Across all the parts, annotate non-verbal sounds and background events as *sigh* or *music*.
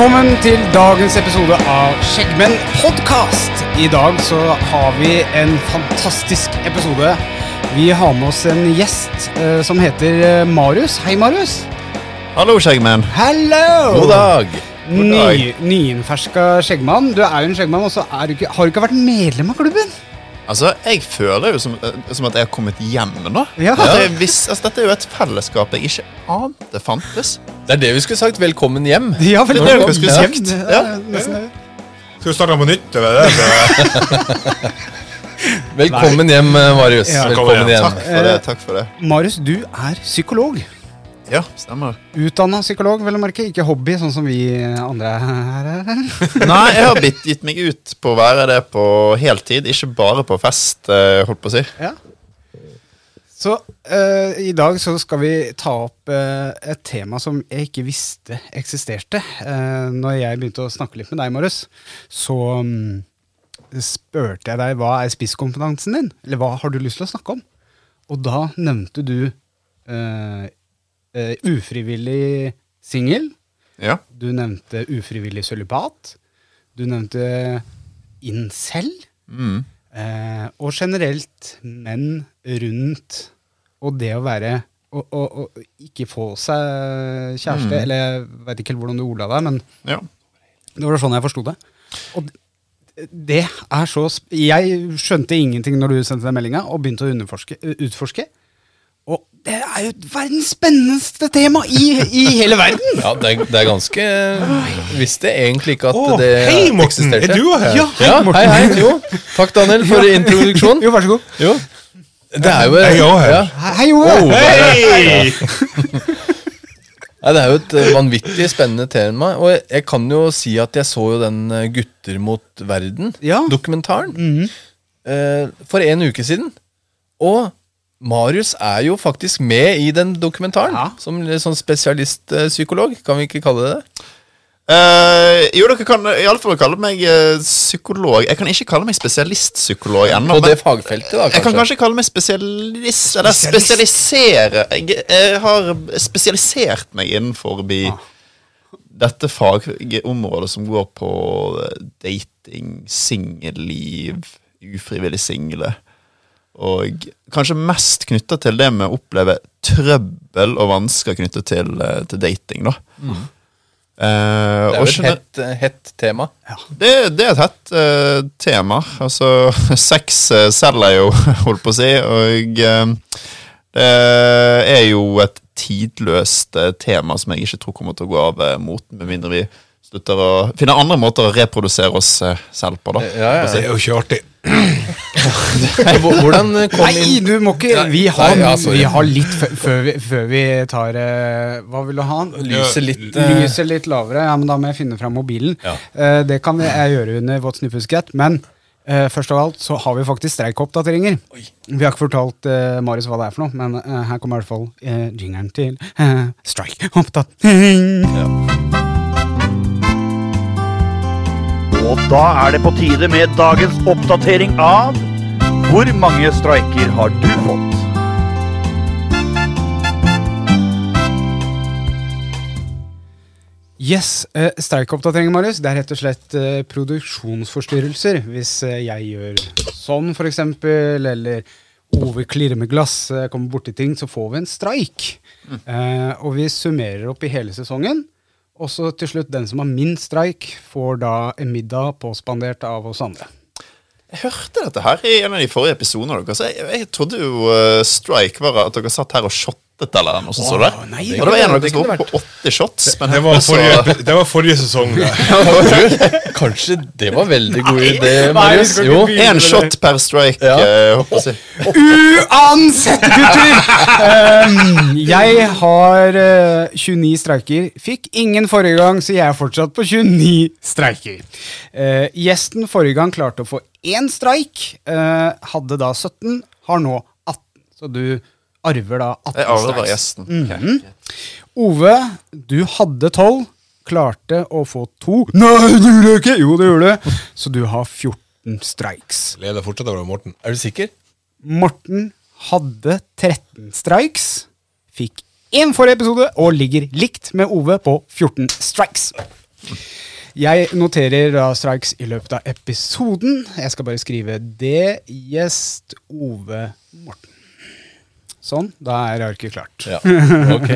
Velkommen til dagens episode av Skjeggmenn podkast. I dag så har vi en fantastisk episode. Vi har med oss en gjest eh, som heter eh, Marius. Hei, Marius. Hallo, skjeggmenn. Hello! God dag. God dag. Ny, nyinnferska skjeggmann. Du er jo en skjeggmann, og så er du ikke, har du ikke vært medlem av klubben. Altså, Jeg føler jo som, eh, som at jeg har kommet hjem nå. Ja. At jeg altså, dette er jo et fellesskap jeg ikke ante fantes. Det er det vi skulle sagt. Velkommen hjem. Ja, velkommen, er det vi skulle Ja, Ja. Skal vi starte på nytt? Eller? det? *laughs* Velkommen hjem, eh, Marius. Ja. Velkommen hjem. Takk for det. takk for det Marius, du er psykolog. Ja, stemmer. Utdanna psykolog, vel å merke. Ikke hobby, sånn som vi andre her er. *laughs* Nei, jeg har bitt, gitt meg ut på å være det på heltid, ikke bare på fest, eh, holdt på å si. Ja. Så uh, i dag så skal vi ta opp uh, et tema som jeg ikke visste eksisterte. Uh, når jeg begynte å snakke litt med deg, Marius, så um, spurte jeg deg hva er spisskompetansen din? Eller hva har du lyst til å snakke om? Og da nevnte du uh, ufrivillig singel. Ja. Du nevnte ufrivillig sølibat. Du nevnte incel. Mm. Eh, og generelt menn rundt og det å være å, å, å ikke få seg kjæreste, eller jeg veit ikke hvordan du ordla deg, men ja. det var sånn jeg forsto det. Og det er så Jeg skjønte ingenting når du sendte den meldinga, og begynte å utforske. Og det er jo verdens spennendste tema i, i hele verden! Ja, det er, det er ganske Visste egentlig ikke at Å, det hei, Morten! eksisterte. Er du her? Ja, hei, Ja, Morten. hei, hei. Jo. Takk, Daniel, for *laughs* introduksjonen. Jo, vær så god. Jo. Det er jo Hei også ja. Hei, Oh, Hei! Nei, Det er jo et eh, vanvittig spennende tema. Og jeg, jeg kan jo si at jeg så jo den eh, Gutter mot verden-dokumentaren Mhm. eh, for en uke siden. Og Marius er jo faktisk med i den dokumentaren. Ja. Som sånn spesialistpsykolog, kan vi ikke kalle det det? Eh, jo, dere kan i alle fall kalle meg uh, psykolog. Jeg kan ikke kalle meg spesialistpsykolog ennå. På det fagfeltet, da, Jeg kan kanskje. kanskje kalle meg spesialist Eller spesialisere Jeg, jeg har spesialisert meg innenfor ah. dette fagområdet som går på eh, dating, singelliv, ufrivillig single. Og kanskje mest knytta til det med å oppleve trøbbel og vansker knytta til, til dating. da Eh, Det er jo et hett, eh, tema. tema. det, det er et hett uh, tema. Altså, *laughs* sex uh, selger jo, *laughs* holdt på å si, og eh, det er jo et tidløst tema som jeg ikke tror kommer til å gå av moten, med mindre vi slutter å finne andre måter å reprodusere oss selv på, da. Ja, Det er jo ikke artig. *clears throat* Hvor- Hvordan kom Nei, inn du må ikke Vi har, nei, ja, vi har litt før, vi, før vi tar eh, Hva vil du ha? lyset litt eh, Lyset litt lavere. Ja, men Da må jeg finne fram mobilen. Ja. Uh, det kan jeg gjøre under What's New Pussycat. Men uh, først av alt så har vi faktisk streikoppdateringer. Vi har ikke fortalt uh, Marius hva det er for noe, men her kommer i hvert fall uh, jingeren til uh, streikoppdatering. Og da er det på tide med dagens oppdatering av Hvor mange streiker har du fått? Yes, uh, Streikoppdatering, Marius, det er rett og slett eh, produksjonsforstyrrelser. Hvis eh, jeg gjør sånn, eksempel, eller Ove klirrer med glass, eh, kommer borti ting, så får vi en streik. Eh, og vi summerer opp i hele sesongen. Og så til slutt, den som har minst streik, får da en middag påspandert av oss andre. Jeg hørte dette her i en av de forrige episodene deres. Jeg, jeg trodde jo uh, strike var at dere satt her og shotta eller noe sånt. så du det? Nei, og det var en av dere som var på 80 shots. Men Det var også- forrige, det var forrige sesong. det. *laughs* Kanskje det var veldig god idé, Marius? Jo. én En shot per strike, Ja. Uh, jeg. Uansett, gutter! Um, *laughs* jeg har uh, 29 streiker. Fikk ingen forrige gang, så jeg er fortsatt på 29 streiker. Uh, gjesten forrige gang klarte å få én streik. eh, hadde da 17, har nå 18. Så du arver da 18 Jeg arver bare gjesten. Mhm. Ove, du hadde 12. Klarte å få to. Nei, det gjorde jeg ikke! Jo, det gjorde du. Så du har 14 strikes. Leder fortsatt over Morten. Er du sikker? Morten hadde 13 strikes, fikk én forrige episode og ligger likt med Ove på 14 strikes. Jeg noterer da strikes i løpet av episoden. Jeg skal bare skrive det. Gjest Ove Morten. Sånn, da er arket klart. Ja. *laughs* Ok.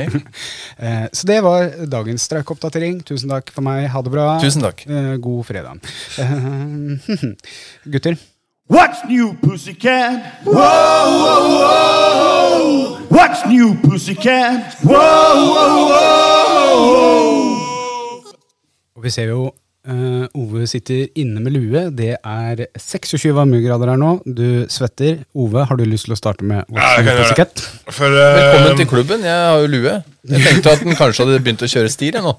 Eh, Så det var dagens streikeoppdatering. Tusen takk for meg. Ha det bra. Tusen takk. Eh, God fredag. Eh, *laughs* Gutter. What's new, pussycat? Whoa, whoa, whoa. What's new, pussycat? Whoa, whoa, whoa. Og vi ser jo eh, Ove sitter inne med lue. Det er 26 varmegrader her nå. Du svetter. Ove, har du lyst til å starte med Ja, What's jeg kan det. Pussycat? For, eh, Velkommen til klubben. Jeg har jo lue. Jeg tenkte at den kanskje hadde begynt å kjøre stil jeg nå.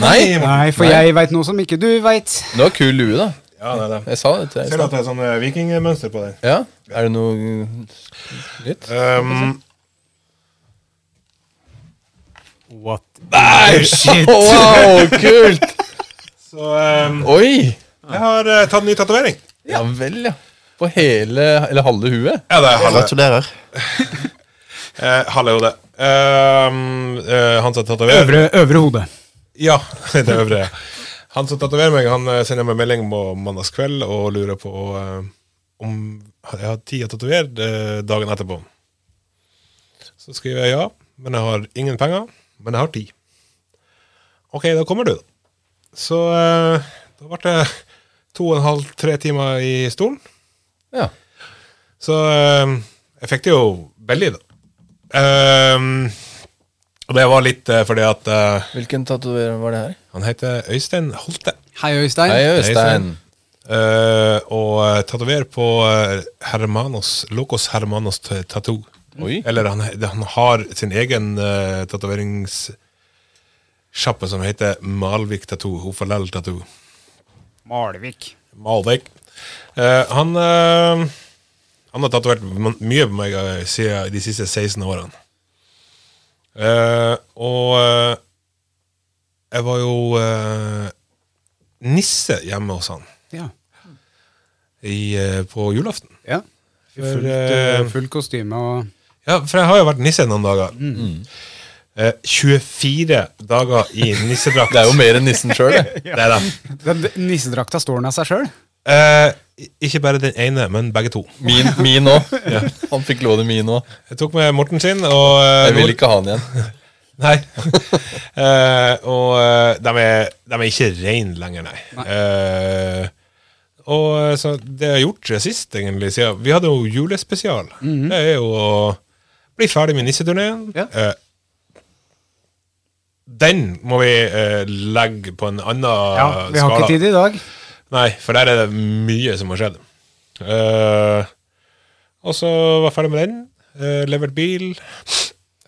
Nei, Nei, for Nei. jeg veit noe som ikke du veit. det var kul lue, da. Ja, nei, nei. Jeg sa det til deg. Ser du at det er sånn eh, vikingmønster på den? Ja, Er det noe nytt? Um, What? Nei, *laughs* shit! Wow, kult! Så um, Oi! jeg har uh, tatt ny tatovering. Ja vel, ja. På hele, eller halve huet. Ja, det er halve, Gratulerer. *laughs* eh, halve hodet. Um, eh, han som tatoverer Øvre, øvre hode. Ja, *laughs* det øvre. Han som tatoverer meg, han sender meg melding på mandagskveld og lurer på uh, om jeg har tid å tatovere dagen etterpå. Så skriver jeg ja, men jeg har ingen penger. Men jeg har tid. Ok, da kommer du, da. Så eh, da ble det to og en halv, tre timer i stolen. Ja. Så eh, jeg fikk det jo veldig, da. Ehm, og det var litt eh, fordi at eh, Hvilken tatoverer var det her? han heter Øystein Holte. Hei, Øystein. Hei, Øystein. Eh, og uh, tatoverer på eh, Hermanos, Locos Hermanos Tattoo. Oi. Eller han, han har sin egen uh, tatoveringssjappe som heter Malvik Tattoo. Hofalell Tattoo. Malvik. Malvik. Uh, han uh, Han har tatovert mye på meg eh, siden de siste 16 årene. Uh, og eh, jeg var jo nisse hjemme hos han Ja. i, på julaften. ja. I Fullt, eh, eh, full kostyme og Ja, for jeg har jo vært nisse noen dager. Eh, 24 dager i nissedrakt. Det er jo mer enn nissen sjøl, det. *laughs* Det det. Nissedrakta står den av seg sjøl? Eh, ikke bare den ene, men begge to. Min, min *laughs* ja. Han fikk låne min òg. Jeg tok med Morten sin, og eh, Jeg vil ikke ha den igjen. *laughs* Nei. Eh, og eh, de, er, de er ikke reine lenger, nei. Eh, og eh, så det jeg har gjort sist, egentlig siden, Vi hadde jo julespesial. Det er jo å bli ferdig med nisseturneen. Ja. Eh, den må vi eh, legge på en annen Ja, vi har skala. ikke tid i dag. Nei, for der er det mye som har skjedd. Uh, og så var jeg ferdig med den. Uh, levert bil.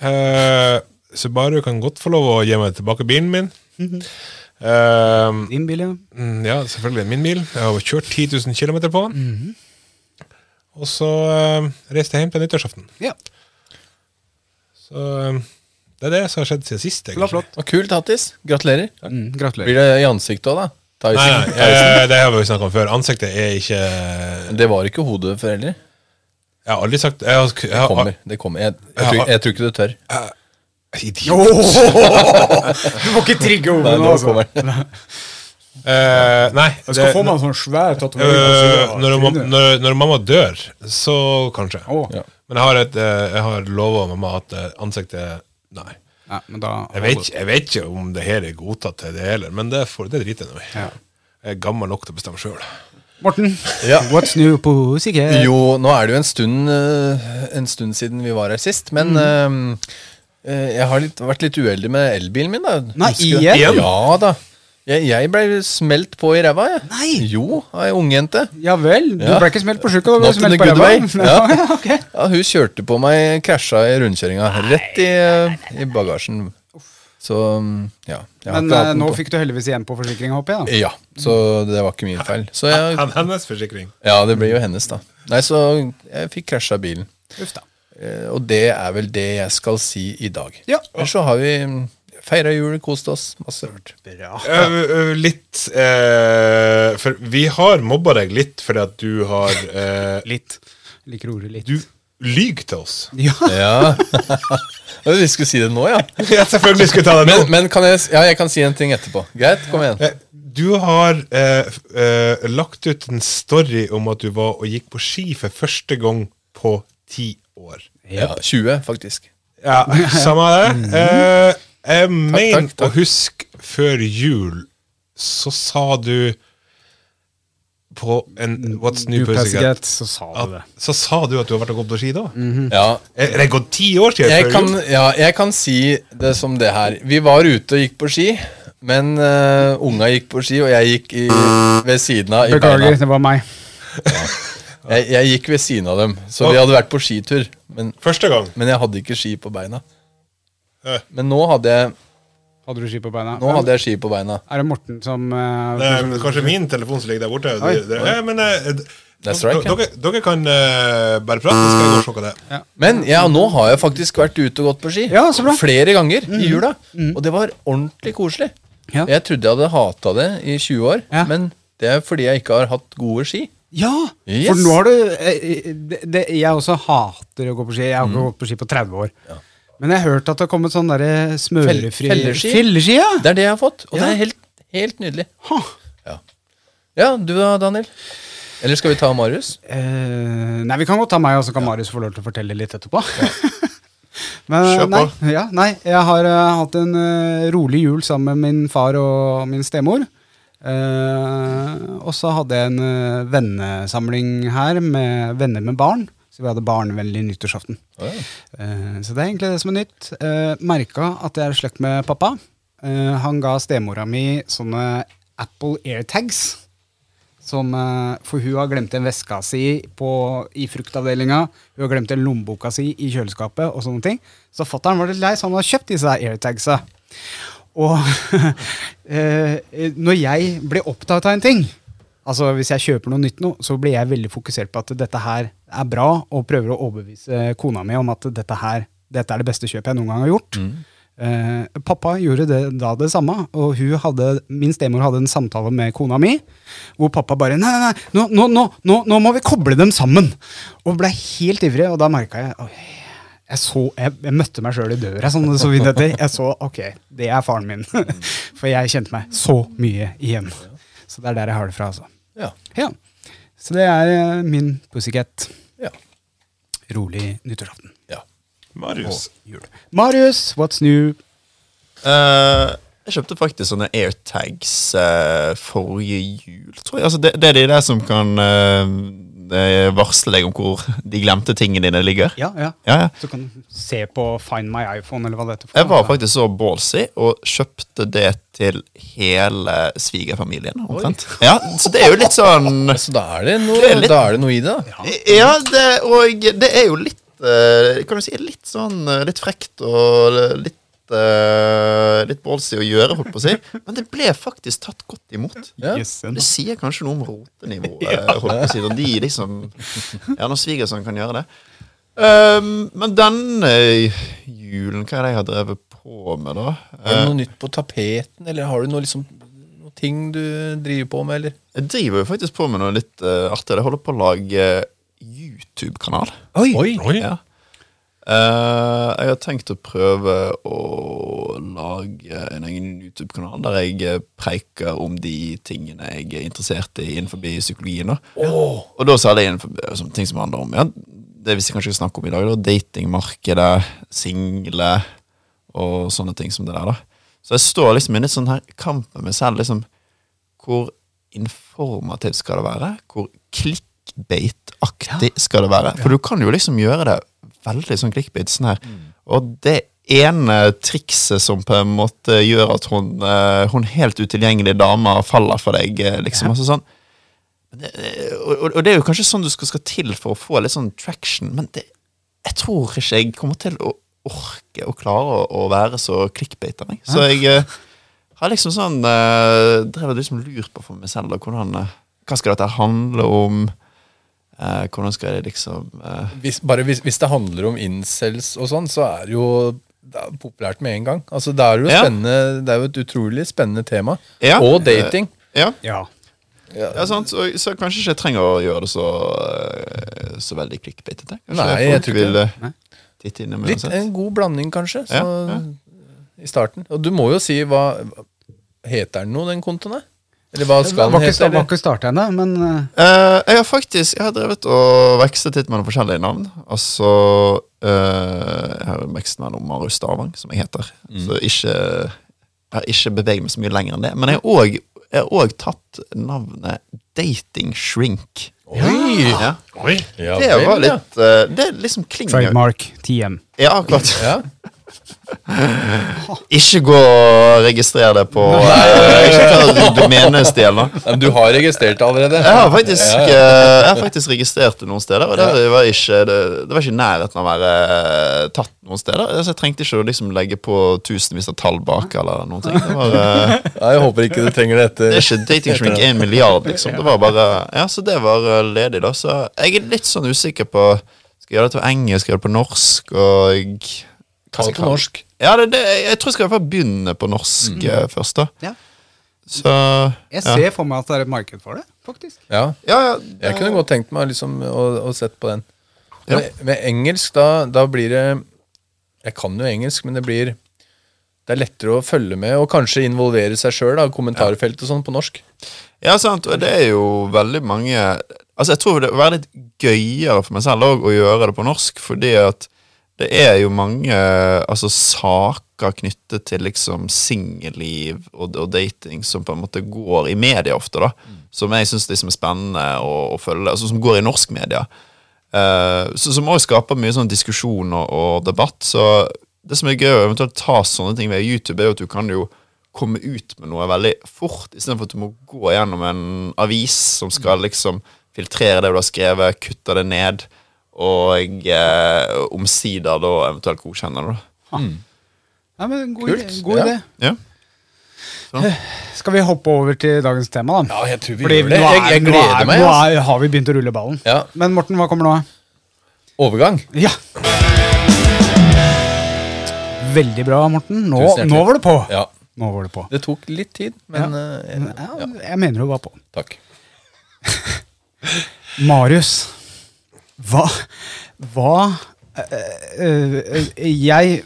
Uh, Subaru kan godt få lov å gi meg tilbake bilen min. Eh, Din bil, ja. mm, ja, selvfølgelig min bil. Jeg har kjørt 10 000 km på den. Og så eh, reiste jeg hjem til nyttårsaften. ja. Så eh, det er det som har skjedd siden sist. Egentlig. flott. Og kult, Hattis. Gratulerer. Mm, gratulerer. Blir det i ansiktet òg, da? Nei, Tyson. nei, eh, det har vi jo snakket om før. Ansiktet er ikke Jeg Det var ikke hodet før heller. har aldri sagt jeg har, jeg Det har, kommer. det kommer Jeg, jeg, tror, jeg tror ikke du tør. Idiot. Du må ikke trigge hodet Nei, nå, nå altså. kommer *laughs* den. Eh, nei. Jeg skal det- få meg en sånn svær øh, tatovering. når, mam- når, når mamma dør, så kanskje. Å. Ja. Men jeg har, et, eh, jeg har lova mamma at eh, ansiktet Nei. Nei, men da Jeg vet, jeg vet ikke om det her er godtatt til det heller, men det, får, det driter jeg nå i. Ja. Jeg er gammel nok til å bestemme sjøl. Morten, Ja. what's new på sikkerhet? Jo, nå er det jo en stund, eh, en stund siden vi var her sist, men Mm. eh, eh, jeg har litt, vært litt uheldig med elbilen min. da Nei, igjen? Ja da. Jeg, jeg ble smelt på i ræva, jeg. Nei. Jo, av ei ungjente. Ja vel, du Ja. ble ikke smelt på sjuka, du ble Not in smelt a på good ræva. way. Ja. *laughs* Ja. ok. Ja, hun kjørte på meg, krasja i rundkjøringa. Rett i, i bagasjen. Så mm, ja. jeg har Men ikke hatt eh, den nå på. fikk du heldigvis igjen på forsikringa, håper jeg. da. Ja, så det var ikke min feil. Så jeg, Han, hennes forsikring. ja, det blir jo hennes, da. Nei, så jeg fikk krasja bilen. Uff da. Eh, Og det er vel det jeg skal si i dag. Ja. Ellers så har vi feira jul, koste oss. Masse rart. Bra. Øh, *laughs* litt uh, For vi har mobba deg litt fordi at du har uh, Litt. Liker ordet litt. Du lyver til oss. *laughs* Ja. Ja. Vi skulle si det nå, ja. *laughs* Ja, selvfølgelig skulle vi ta det nå. Men, men kan jeg, ja, jeg kan si en ting etterpå. Greit, kom igjen. Du har lagt ut en story om at du var og gikk på ski for første gang på ti år. Ja, 20, faktisk. Ja, samme det. Eh, jeg mener å huske før jul så sa du på en What's New New Pussycat så sa du at, det. Så sa du at du har vært og gått på ski da? Ja, Er det gått ti år siden jeg før kan, jul? ja, jeg kan si det som det her. Vi var ute og gikk på ski, men uh, unga gikk på ski, og jeg gikk i, ved siden av Beklager, det var meg. Jeg, jeg gikk ved siden av dem, så vi hadde vært på skitur. Men, Første gang. men jeg hadde ikke ski på beina. Eh. Men nå hadde jeg, Hadde du ski på beina? nå hadde jeg ski på beina. Er det Morten som uh, Det er kanskje min telefon som ligger der borte. Oi. Det, det, men uh, right, dere, dere kan uh, bare prate, så skal jeg gå og se hva det er. Men ja, nå har jeg faktisk vært ute og gått på ski. Ja, så bra. Flere ganger i jula. Og det var ordentlig koselig. Ja. Jeg trodde jeg hadde hata det i 20 år, Ja. men det er fordi jeg ikke har hatt gode ski. Ja! Yes. For nå har du det, det, Jeg også hater å gå på ski. Jeg har ikke gått på ski på 30 år. Men jeg har hørt at det har kommet sånn derre smørefri felleski? Felleski, ja! Det er det jeg har fått, og Ja. det er helt, helt nydelig. Ha. Ja. ja, du da, Daniel? Eller skal vi ta Marius? Eh, nei, vi kan godt ta meg, og så kan Marius få lov til å fortelle litt etterpå. *laughs* Men Kjør på. nei, ja, nei, jeg har uh, hatt en uh, rolig jul sammen med min far og min stemor. Uh, og så hadde jeg en vennesamling her med venner med barn. Så vi hadde barnevennlig nyttårsaften. Eh, så det er egentlig det som er nytt. Uh, Merka at jeg er i slekt med pappa. Eh, han ga stemora mi sånne Apple AirTags. Som, eh, for hun har glemt en veska si på, i fruktavdelinga. Hun har glemt en lommeboka si i kjøleskapet. og sånne ting. Så fatter'n var litt lei, så han har kjøpt disse AirTagsa. Og *laughs* eh, når jeg blir opptatt av en ting, altså hvis jeg kjøper noe nytt nå, så blir jeg veldig fokusert på at dette her er bra, og prøver å overbevise kona mi om at dette her dette er det beste kjøpet jeg noen gang har gjort. Eh, pappa gjorde det, da det samme, og hadde, min stemor hadde en samtale med kona mi, hvor pappa bare Nei, nei, nei, nå, nå, nå, nå, må vi koble dem sammen! Og ble helt ivrig, og da merka jeg oi, jeg, så, jeg, jeg møtte meg sjøl i døra, sånn så vidt etter. Jeg så ok, det er faren min. *laughs* For jeg kjente meg så mye igjen. Så det er der jeg har det fra, altså. Ja. Ja. Så det er eh, min pussycat. ja. Rolig nyttårsaften. ja. Marius. Jul. Marius, what's new? Uh, jeg kjøpte faktisk sånne airtags uh, forrige jul, tror jeg. Altså, det, det er de der som kan eh, varsle deg om hvor de glemte tingene dine ligger. Ja, ja. Ja, ja. Så kan du se på Find my iPhone, eller hva det heter. for Jeg var faktisk så ballsy og kjøpte det til hele svigerfamilien. omtrent. Ja, Så det er jo litt sånn *laughs* Så da er det noe, Det er litt- da er det noe i det, da. Ja, det, og det er jo litt eh, Kan du si litt sånn eh, Litt frekt og litt eh, Litt ballsy å gjøre, holdt på å si. *laughs* Men det ble faktisk tatt godt imot. Ja. Det sier kanskje noe om rotenivået. *laughs* holdt på å si, når de liksom Ja, når svigersønnen kan gjøre det. Um, men denne julen, hva er det jeg har drevet på med, da? Har du noe nytt på tapeten, eller har du noe, liksom, noe ting du driver på med, eller? Jeg driver jo faktisk på med noe litt uh, artig. Jeg holder på å lage YouTube-kanal. Oi! Oi. Ja. Eh, jeg har tenkt å prøve å lage en egen YouTube-kanal der jeg eh, preiker om de tingene jeg er interessert i innenfor psykologien. Da. Og da særlig innenfor eh, ting som handler om ja, det vi kanskje skal snakke om i dag. Da, datingmarkedet, single og sånne ting som det der. da Så jeg står liksom i en sånn her kamp med meg selv. liksom Hvor informativt skal det være? Hvor clickbait-aktig skal det være? For du kan jo liksom gjøre det veldig sånn clickbait sånn her. Og det ene trikset som på en måte gjør at hun, eh, hun helt utilgjengelige dama faller for deg, liksom. liksom. Altså sånn. Det, og, og- og det er jo kanskje sånn du skal, skal til for å få litt sånn traction, men det, jeg tror ikke jeg kommer til å orke å klare å, være så clickbaiter. Så jeg uh, har liksom sånn uh, drevet liksom lurt på for meg selv da, hvordan, uh, hva skal dette handle om. Eh, hvordan skal jeg liksom eh, Hvis, bare hvis, hvis det handler om incels og sånn, så er det jo det er populært med en gang. Altså, det, er jo Ja. det er jo et utrolig spennende tema. Ja. Og dating. Ja, Ja. ja sant? Så, så kanskje ikke jeg trenger å gjøre det så, eh, så veldig klikkbeitete. Nei, jeg tror ikke vil det. eh, Litt uansett. En god blanding, kanskje, så, Ja, ja. i starten. Og du må jo si hva Heter den noe, den kontoen? der? Eller hva skal den hete? var ikke starta ennå, men eh, Eh, jeg har faktisk Jeg har drevet og vekslet litt mellom forskjellige navn. Altså uh, Jeg har vekslet mellom Marius Stavang, som jeg heter. Mm. Så ikke Jeg har ikke beveget meg så mye lenger enn det. Men jeg har òg tatt navnet Dating Shrink. Oi! Ja. Oi. Ja, Det var litt uh, Det liksom klinger trademark TM. Ja, akkurat. Ja. Ikke gå og registrere det på eh, domenestjel, Men du har registrert det allerede? Jeg har faktisk, eh, jeg har faktisk registrert det noen steder, og det var ikke, det, det var ikke nærheten av å være eh, tatt noen steder. Så jeg trengte ikke å liksom legge på tusenvis av tall bak eller noen ting. Det var, ja, jeg håper ikke du trenger det etter. det er ikke dating shrink en milliard, liksom. Det var bare Ja, så det var ledig, da. Så jeg er litt sånn usikker på Skal jeg gjøre det på engelsk, skal jeg gjøre det på norsk, og Ta det på norsk. Ja, det, det, jeg tror jeg skal i hvert fall begynne på norsk mm. først, da. Ja. Så Jeg ja. ser for meg at det er et marked for det, faktisk. Ja. Ja, ja, Jeg kunne godt tenkt meg liksom å, å sett på den. Ja. Med, med engelsk, da, da blir det Jeg kan jo engelsk, men det blir Det er lettere å følge med og kanskje involvere seg sjøl, kommentarfelt og sånn, på norsk. Ja, sant, og det er jo veldig mange Altså, jeg tror det vil være litt gøyere for meg selv også, å gjøre det på norsk, fordi at det er jo mange altså, saker knyttet til liksom singelliv og, og dating som på en måte går i media ofte, da. Som jeg syns liksom er spennende å, å følge. Altså som går i norsk media. Uh, så, som òg skaper mye sånn diskusjon og, og debatt. Så det som er gøy å eventuelt ta sånne ting ved YouTube, er jo at du kan jo komme ut med noe veldig fort, istedenfor at du må gå gjennom en avis som skal liksom filtrere det du har skrevet, kutte det ned, og eh, omsider da eventuelt godkjenne det. da. Ja, men god Kult. idé. God Ja. idé. Ja. Skal vi hoppe over til dagens tema, da? Ja, jeg tror vi Fordi gjør det. nå er- Jeg, jeg nå gleder er- meg. Nå Altså. er, har vi begynt å rulle ballen. Ja. Men Morten, hva kommer nå? Overgang. Ja. Veldig bra, Morten. Nå, Tusen hjertelig. nå var du på. Ja. Nå var du på. Det tok litt tid, men eh, Ja, ja. jeg mener du var på. Takk. *laughs* Marius, hva Hva eh, eh, Jeg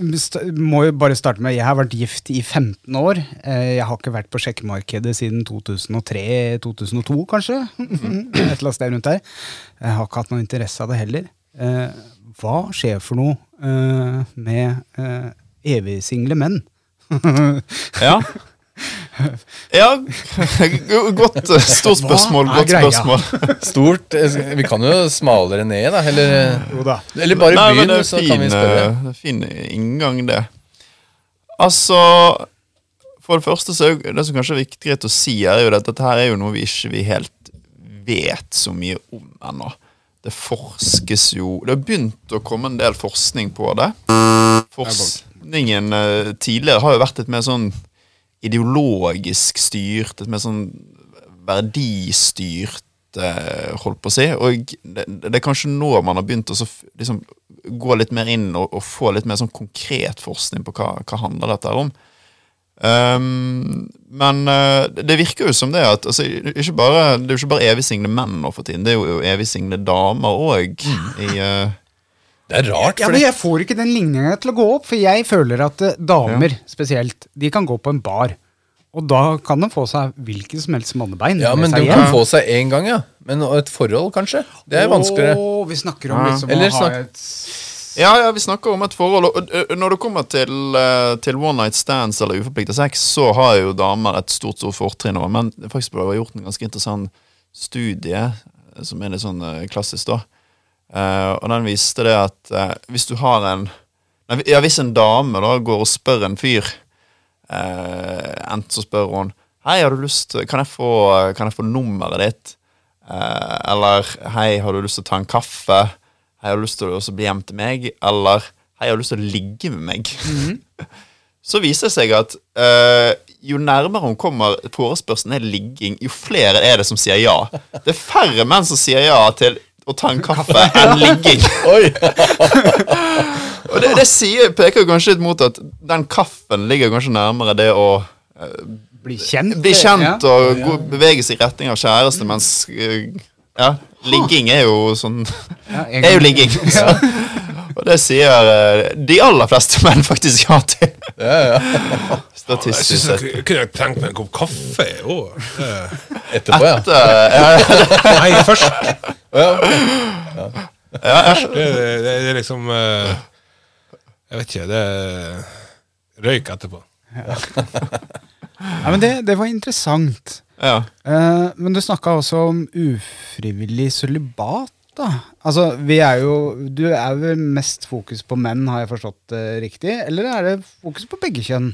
må jo bare starte med Jeg har vært gift i 15 år. Eh, jeg har ikke vært på sjekkemarkedet siden 2003-2002, kanskje. Et eller annet sted rundt der. Jeg har ikke hatt noe interesse av det heller. Eh, hva skjer for noe eh, med evigsingle menn? Ja. *laughs* ja. Godt eh, Stort spørsmål. Godt spørsmål. Stort. eh, Vi kan jo smalere ned, da. Eller, eller bare Nei, er så fin, kan vi spørre. eh, det er fin inngang, det. Altså For det første så er det som kanskje er viktig å si, er jo at dette her er jo noe vi ikke vi helt vet så mye om ennå. Det forskes jo Det har begynt å komme en del forskning på det. Forskningen eh, tidligere har jo vært litt mer sånn ideologisk styrt, et mer sånn verdistyrt, eh, holdt på å si. Og det, det er kanskje nå man har begynt å så liksom, gå litt mer inn og, og få litt mer sånn konkret forskning på hva, hva handler dette om. Um, men uh, det virker jo som det at altså, ikke bare, det er jo ikke bare evigsingle menn nå for tiden, det er jo, jo evigsingle damer òg. I, eh, Det er rart, Ja, for men det, Jeg får ikke den ligninga til å gå opp, for jeg føler at eh, damer spesielt, de kan gå på en bar. Og da kan de få seg hvilken som helst mannebein. ja, med men seg hjem. kan få seg én gang, ja. Men et forhold, kanskje? Det er vanskeligere. Åh, vi snakker om liksom Eller å ha snakk- et Ja, ja, vi snakker om et forhold. Og når det kommer til, eh, til one night stands eller uforpliktet sex, så har jo damer et stort stort fortrinn over Men det faktisk ble gjort en ganske interessant studie, eh, som er litt sånn eh, klassisk, da. Eh, og den viste det at uh, hvis du har en nei, Ja, hvis en dame da går og spør en fyr uh, Enten så spør hun Hei, har du lyst Kan jeg få, kan jeg få nummeret ditt? Eller Hei, har du lyst til å ta en kaffe? Hei, har du lyst til å bli hjem til meg? Eller Hei, har du lyst til å ligge med meg? *laughs* Så viser det seg at jo nærmere hun kommer forespørselen er ligging, jo flere er det som sier ja. Det er færre menn som sier ja til å ta en kaffe enn ligging. *laughs* Oi! *laughs* Og det, det sier, peker kanskje litt mot at den kaffen ligger kanskje nærmere det å Bli kjent. bli kjent ja. og gå, bevege seg i retning av kjæreste, mens eh, ja, ligging er jo sånn Ja, en *laughs* er jo ligging. Så. Og det sier eh, de aller fleste *laughs* menn faktisk ja til. Ja, ja. Statistisk sett. jeg kunne jeg tenkt meg en kopp kaffe òg. Etterpå, ja. Etter, ja, *laughs* Nei, først. ja. ok. Det, det, det er liksom eh, Jeg vet ikke. Det er røyk etterpå. Ja, men det, det var interessant. ja. Eh, men du snakka også om ufrivillig sølibat. Da. Altså, vi er jo Du er vel mest fokus på menn, har jeg forstått det riktig? Eller er det fokus på begge kjønn?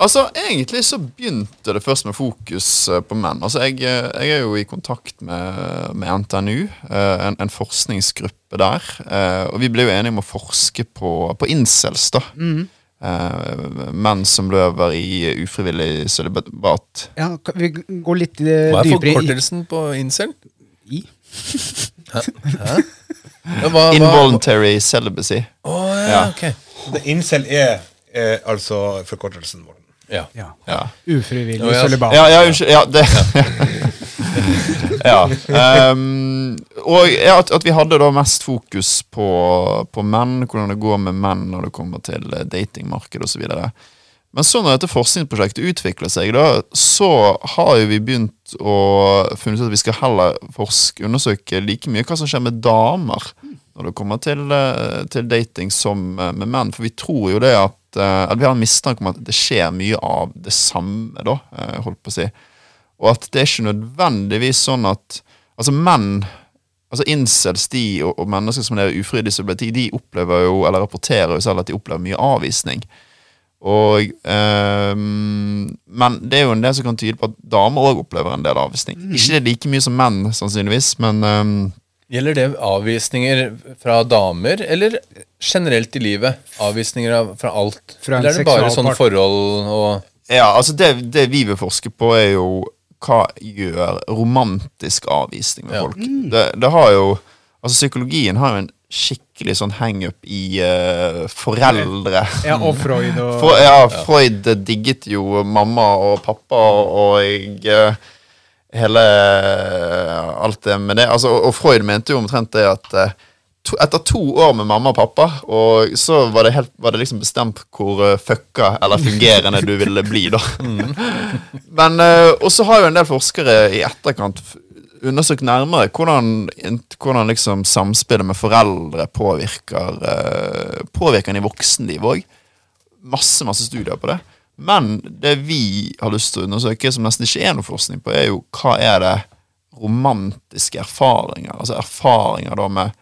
Altså, Egentlig så begynte det først med fokus eh, på menn. Altså, Jeg, eh, jeg er jo i kontakt med, med NTNU, eh, en, en forskningsgruppe der. eh, Og vi ble jo enige om å forske på, på incels. da. Mm. Menn som løver i ufrivillig sølibat. Ja, vi går litt dypere Hva er forkortelsen på incel? i? Ja, hva, hva? Involuntary celibacy. Oh, ja, Ja. ok. Det Incel er, er altså forkortelsen vår. Ja. Ja. Ja. Ufrivillig Ja, ja. sølibat. Ja, ja, unnskyld. Ja, det Ja. *laughs* Um, og ja, at, at vi hadde da mest fokus på, på menn, hvordan det går med menn når det kommer til eh, datingmarked osv. Men så når dette forskningsprosjektet utvikler seg, da, så har jo vi begynt å funnet ut at vi skal heller forske, undersøke like mye hva som skjer med damer når det kommer til, eh, til dating som eh, med menn. For vi tror jo det at, eh, at vi har en mistanke om at det skjer mye av det samme, da, holdt på å si. Og at det er ikke nødvendigvis sånn at Altså menn Altså incels de og, og mennesker som lever ufrivillig sølibat, de opplever jo, eller rapporterer jo selv at de opplever mye avvisning. Og eh, Men det er jo en del som kan tyde på at damer òg opplever en del avvisning. Ikke det like mye som menn, sannsynligvis, men eh, Gjelder det avvisninger fra damer, eller generelt i livet? Avvisninger av, fra alt? Fra eller er det bare sånne forhold og Ja, altså det, det vi vil forske på er jo hva gjør romantisk avvisning med Ja. folk. Det, det har jo Altså Psykologien har jo en skikkelig sånn hangup i uh, foreldre. Ja, og Freud og For, ja, Freud digget jo mamma og pappa og jeg, eh, hele alt det med det. Altså, og, og Freud mente jo omtrent det at to, etter to år med mamma og pappa, og så var det, helt, var det liksom bestemt hvor uh, fucka eller fungerende du ville bli, da. *laughs* Men, eh, Og så har jo en del forskere i etterkant undersøkt nærmere hvordan, hvordan liksom samspillet med foreldre påvirker uh, Påvirker en i voksenliv òg masse masse studier på det. Men det vi har lyst til å undersøke, som nesten ikke er noe forskning på, er jo hva er det romantiske erfaringer, altså erfaringer da med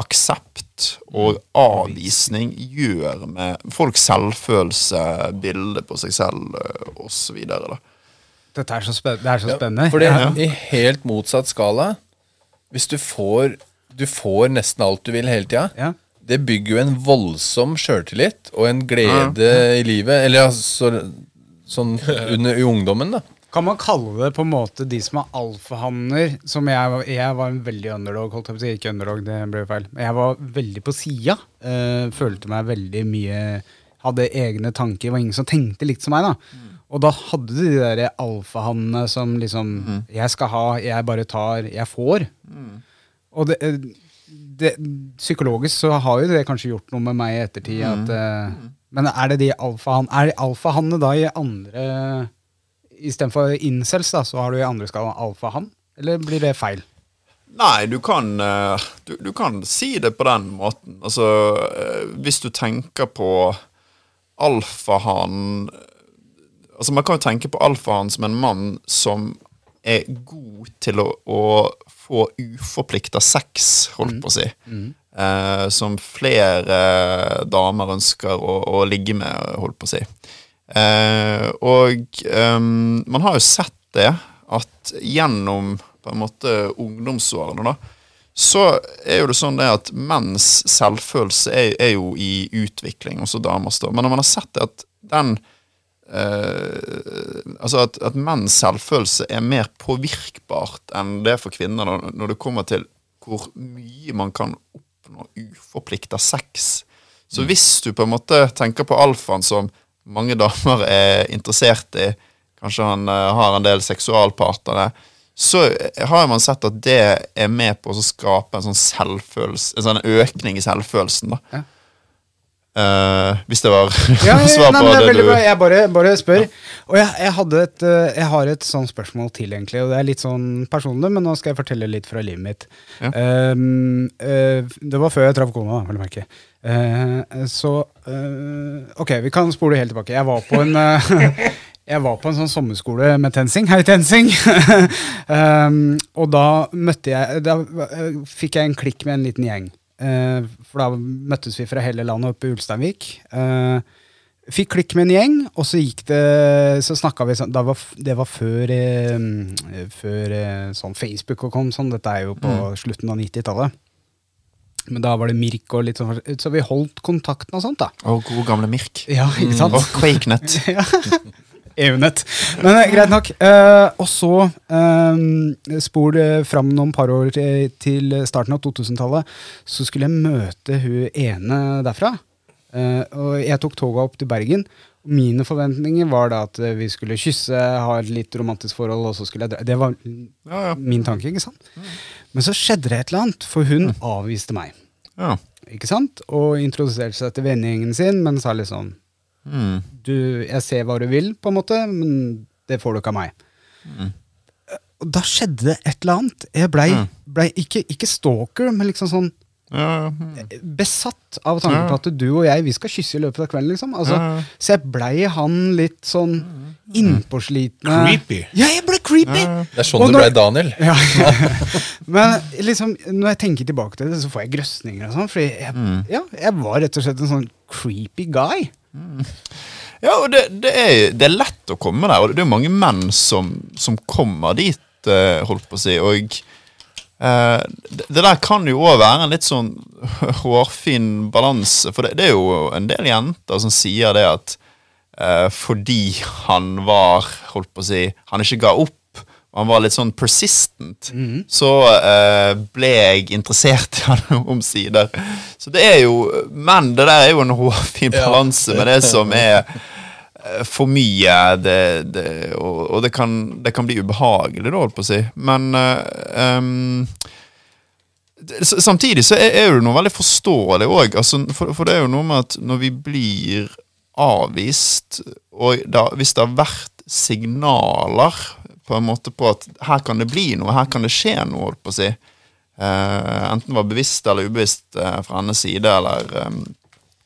aksept og avvisning gjør med folks selvfølelse, bilde på seg selv eh, og så videre da. Dette er så, spen det er så spennende. Fordi det Ja. i helt motsatt skala Hvis du får Du får nesten alt du vil hele tida. Ja. Det bygger jo en voldsom sjøltillit og en glede i livet. Eller altså sånn under, i ungdommen, da. Kan man kalle det på en måte de som er alfahanner? Som jeg, jeg var en veldig underdog, holdt jeg på å si. Ikke underdog, det ble feil. Men jeg var veldig på sida. Øh, følte meg veldig mye Hadde egne tanker. Var ingen som tenkte likt som meg, da. Og da hadde du de der alfahannene som liksom Jeg skal ha, jeg bare tar, jeg får. Og det, det, psykologisk så har jo det kanskje gjort noe med meg i ettertid. At, eh, men er det de alfahannene alfa da i andre Istedenfor incels, da, så har du i andre skala alfahann? Eller blir det feil? Nei, du kan, eh, du, du kan si det på den måten. Altså, eh, hvis du tenker på alfahann Altså, man kan jo tenke på alfahann som en mann som er god til å, å få uforplikta sex, holdt på å si. Eh, som flere damer ønsker å, å ligge med, holdt på å si. Eh, og ehm, man har jo sett det, at gjennom på en måte ungdomsårene, da, så er jo det sånn det at menns selvfølelse er, er jo i utvikling, også damers, da. Men når man har sett det at den eh, altså at, at menns selvfølelse er mer påvirkbart enn det er for kvinner når, når det kommer til hvor mye man kan oppnå uforplikta sex. Så hvis du på en måte tenker på alfaen som mange damer er interessert i, kanskje han eh, har en del seksualpartnere, så har man sett at det er med på å skape en sånn selvfølelse, en sånn økning i selvfølelsen. da. Ja. Eh, *laughs* hvis det var Ja, ja, svar på nei, det det du bra. Jeg bare, bare spør. Og jeg, jeg, et, eh, jeg har et sånt spørsmål til, egentlig. Og det er litt sånn personlig, men nå skal jeg fortelle litt fra livet mitt. Ja. Um, uh, det var før jeg traff kona, vel å merke. Uh, så Ok, vi kan spole helt tilbake. Jeg var på en *laughs* Jeg var på en sånn sommerskole med TenSing. Hei, TenSing! um, *laughs* og da møtte jeg Da fikk jeg en klikk med en liten gjeng. Eh, for da møttes vi fra hele landet oppe i Ulsteinvik. Eh, fikk klikk med en gjeng, og så gikk det Så snakka vi sånn Det var før, eh, før sånn Facebook og kom sånn. Dette er jo på slutten av 90-tallet. Men da var det Mirk og litt sånn Så vi holdt kontakten og sånt, da. Og gode gamle Mirk. Ja, ikke sant? Og QuakeNet. *laughs* EU-nett. Men eh, greit nok. Uh, og så uh, spol eh, fram noen par år til, starten av 2000-tallet, så skulle jeg møte hun ene derfra. Uh, og jeg tok toget opp til Bergen. Mine forventninger var da at vi skulle kysse, ha et litt romantisk forhold, og så skulle jeg dra. Det var Ja, ja. min tanke, ikke sant? Men så skjedde det et eller annet, for hun avviste meg. Ja. Ikke sant? Og introduserte seg til vennegjengen sin, men sa liksom Mm. du, jeg ser hva du vil, på en måte, men det får du ikke av meg. Og da skjedde det et eller annet. Jeg blei ble ikke, ikke stalker, men liksom sånn Ja, ja. mm. besatt av tanken på at du og jeg, vi skal kysse i løpet av kvelden, liksom. Altså, Så jeg blei han litt sånn innpåslitne Creepy. Ja, jeg ble creepy! Det er sånn Og du blei ble Daniel. *laughs* Ja. Men liksom, når jeg tenker tilbake til det, så får jeg grøsninger og sånn. Fordi jeg, ja, jeg var rett og slett en sånn creepy guy. Ja, og det, det, er, det er lett å komme der, og det er mange menn som, som kommer dit, eh, holdt på å si, og eh, det, det der kan jo òg være en litt sånn *laughs* hårfin balanse, for det, det er jo en del jenter som sier det at eh, fordi han var, holdt på å si, han ikke ga opp, og han var litt sånn persistent, så eh, ble jeg interessert i han *laughs* omsider. Så det er jo Men det der er jo en *laughs* hårfin Ja. balanse med det som *laughs* er eh, for mye, det, det, og, og det, kan, det kan bli ubehagelig, da, holdt på å si. Men eh, um, Samtidig så er, er det noe veldig forståelig òg. Altså, for, for det er jo noe med at når vi blir avvist, og da, hvis det har vært signaler på en måte på at her kan det bli noe, her kan det skje noe, holdt på å si. Uh, enten var bevisst eller ubevisst uh, fra hennes side, eller um,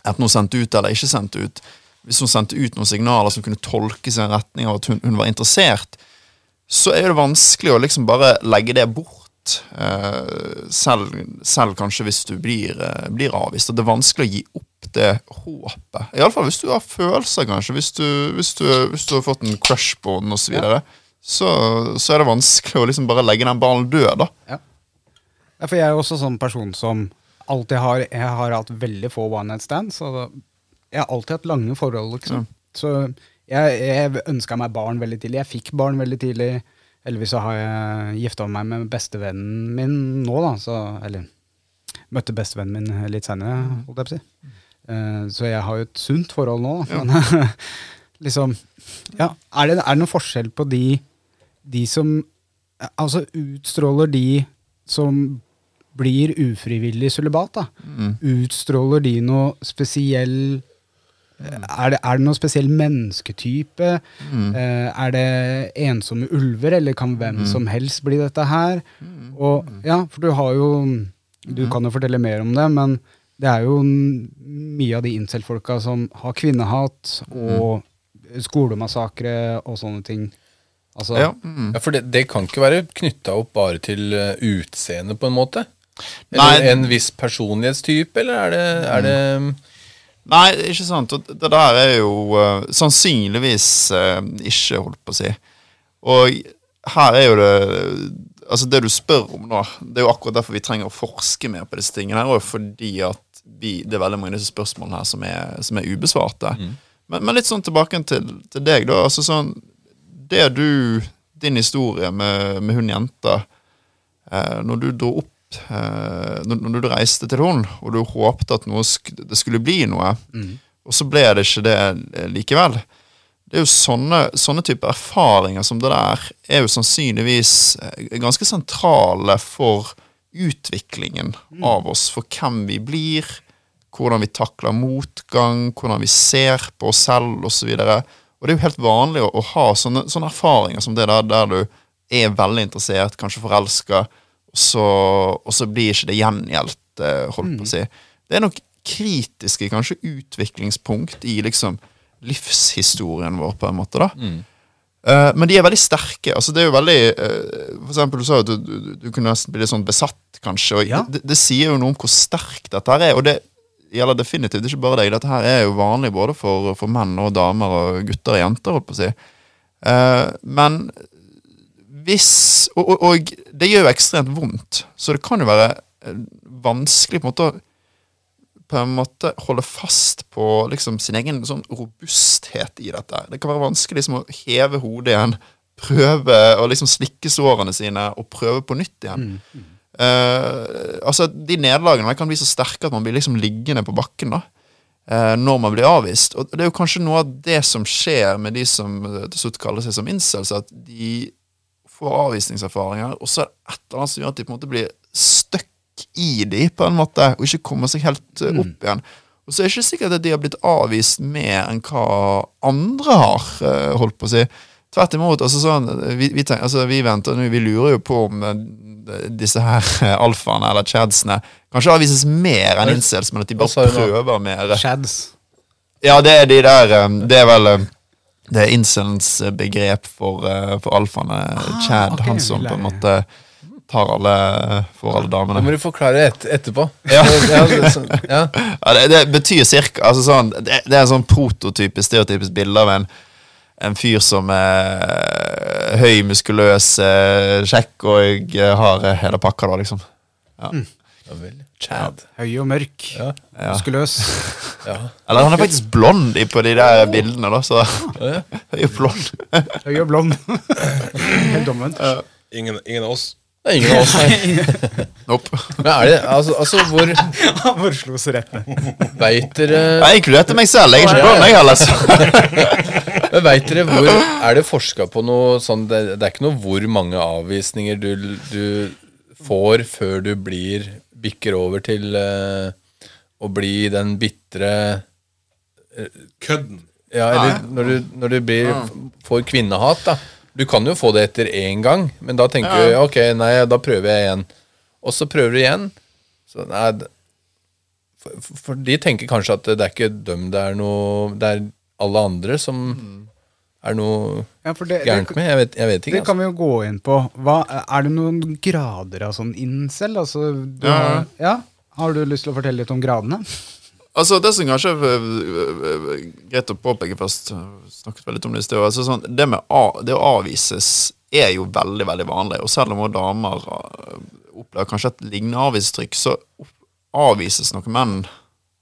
enten hun sendte ut eller ikke sendte ut. Hvis hun sendte ut noen signaler som kunne tolkes i en retning av at hun, hun var interessert, så er det vanskelig å liksom bare legge det bort. Uh, selv, selv kanskje hvis du blir, eh, blir avvist. Og det er vanskelig å gi opp det håpet. Iallfall hvis du har følelser, kanskje. Hvis du, hvis du, hvis du har fått en crush på den osv. Så, videre, så Så er det vanskelig å liksom bare legge den ballen død, da. Ja, for jeg er jo også sånn person som alltid har Jeg har hatt veldig få one night stands. Og jeg har alltid hatt lange forhold, liksom. Så jeg, jeg ønska meg barn veldig tidlig. Jeg fikk barn veldig tidlig. Heldigvis så har jeg gifta meg med bestevennen min nå, da. Så, eller møtte bestevennen min litt seinere, holdt jeg på å si. Uh, så jeg har jo et sunt forhold nå. Da. Men *laughs* liksom Ja, er det, er det noen forskjell på de, de som Altså utstråler de som blir ufrivillig sølibat, da. Utstråler de noe spesiell Er det, er det noen spesiell mennesketype? Mm. Eh, er det ensomme ulver, eller kan hvem som helst bli dette her? Og ja, for du har jo Du kan jo fortelle mer om det, men det er jo mye av de incel-folka som har kvinnehat og skolemassakre og sånne ting. Altså, Ja. Mm. Ja, For det, det kan ikke være knytta opp bare til utseendet, utseende, på en måte? Nei. En viss personlighetstype, eller er det, er det Nei, ikke sant. Og det der er jo uh, sannsynligvis uh, ikke, holdt på å si. Og her er jo det Altså, det du spør om nå, det er jo akkurat derfor vi trenger å forske mer på disse tingene. her, Og fordi at vi, det er veldig mange av disse spørsmålene her som er, som er ubesvarte. Men, men litt sånn tilbake til, til deg, da. Altså sånn Det du Din historie med, med hun jenta eh, Når du dro opp eh, når, når du reiste til hun, og du håpte at sk det skulle bli noe, og så ble det ikke det eh, likevel. Det er jo sånne, sånne typer erfaringer som det der er jo sannsynligvis eh, ganske sentrale for utviklingen av oss, for hvem vi blir, hvordan vi takler motgang, hvordan vi ser på oss selv osv. Og, og det er jo helt vanlig å, å ha sånne, sånne erfaringer som det der, der du er veldig interessert, kanskje forelska, og så, og så blir ikke det gjengjeldt, eh, holdt på å si. Det er nok kritiske kanskje utviklingspunkt i liksom livshistorien vår, på en måte. da. Eh, men de er veldig sterke. altså det er jo veldig uh, For eksempel, du sa jo at du, du, du kunne nesten bli litt sånn besatt, kanskje. og Ja. det, det sier jo noe om hvor sterkt dette her er. Og det gjelder definitivt ikke bare deg. Dette her er jo vanlig både for, for menn og damer og gutter og jenter, holdt på å si. Uh, men hvis og, og, og det gjør jo ekstremt vondt, så det kan jo være eh, vanskelig på en måte å på en måte holde fast på liksom sin egen sånn robusthet i dette. Det kan være vanskelig liksom å heve hodet igjen, prøve å liksom slikke sårene sine og prøve på nytt igjen. Eh, altså, De nederlagene kan bli så sterke at man blir liksom liggende på bakken da, uh, når man blir avvist. Og det er jo kanskje noe av det som skjer med de som eh, til slutt kaller seg som incels, at de får avvisningserfaringer, og så er det et eller annet som gjør at de på en måte blir stuck i de, på en måte, og ikke kommer seg helt uh, opp igjen. Og så er det ikke sikkert at de har blitt avvist mer enn hva andre har, holdt på å si. Tvert imot. altså sånn, Vi, vi, tenker, altså, vi venter nå, vi lurer jo på om disse her *laughs* alfaene eller chadsene kanskje avvises mer enn incels, men at de bare prøver mer. Chads. Ja, det er de der eh, Det er vel eh, Det er incelens eh, begrep for, eh, for alfaene. Chad, okay, han som på en måte tar alle for alle Det damene. må du forklare et, etterpå. *laughs* Ja. *laughs* ja, det, så, ja. Ja, det, det betyr cirka altså sånn, det, det er en sånn prototypisk, stereotypisk bilde av en, en fyr som er høy, muskuløs, eh, kjekk og eh, har eh, hele pakka, da, liksom. Ja Mm. Chad. Høy og mørk. Ja. Ja. Muskuløs. *laughs* Ja. Eller han er faktisk blond på de der bildene, da, så *laughs* høy og blond. Høy og blond. *laughs* Helt omvendt. Ingen, ingen av oss. Det er ingen av oss her. *laughs* Nope. Men er det altså, altså hvor Han bare slo seg rett ned. Veit dere Jeg inkluderte meg selv. Jeg er ikke blond, meg, heller. *laughs* Men vet dere hvor Er det forska på noe sånn det, det er ikke noe hvor mange avvisninger du, du får før du blir bikker over til uh, å bli den bitre Kødden. Ja, eller når du, når du blir, får kvinnehat, da. Du kan jo få det etter én gang, men da tenker du ok, nei, da prøver jeg igjen. Og så prøver du igjen. Så nei, for, for- de tenker kanskje at det er ikke dem det er noe Det er alle andre som er noe Ja, for det, gærent med. Jeg vet, jeg vet det altså. kan vi jo gå inn på. Hva, er det noen grader av sånn incel? Altså, du Ja. ja? Har du lyst til å fortelle litt om gradene? Altså, det som kanskje er øh, øh, greit å påpeke først Snakket veldig om det i sted. Altså, sånn, det med a, det å avvises er jo veldig veldig vanlig. Og selv om damer øh, opplever kanskje et lignende avvistrykk, så avvises noen menn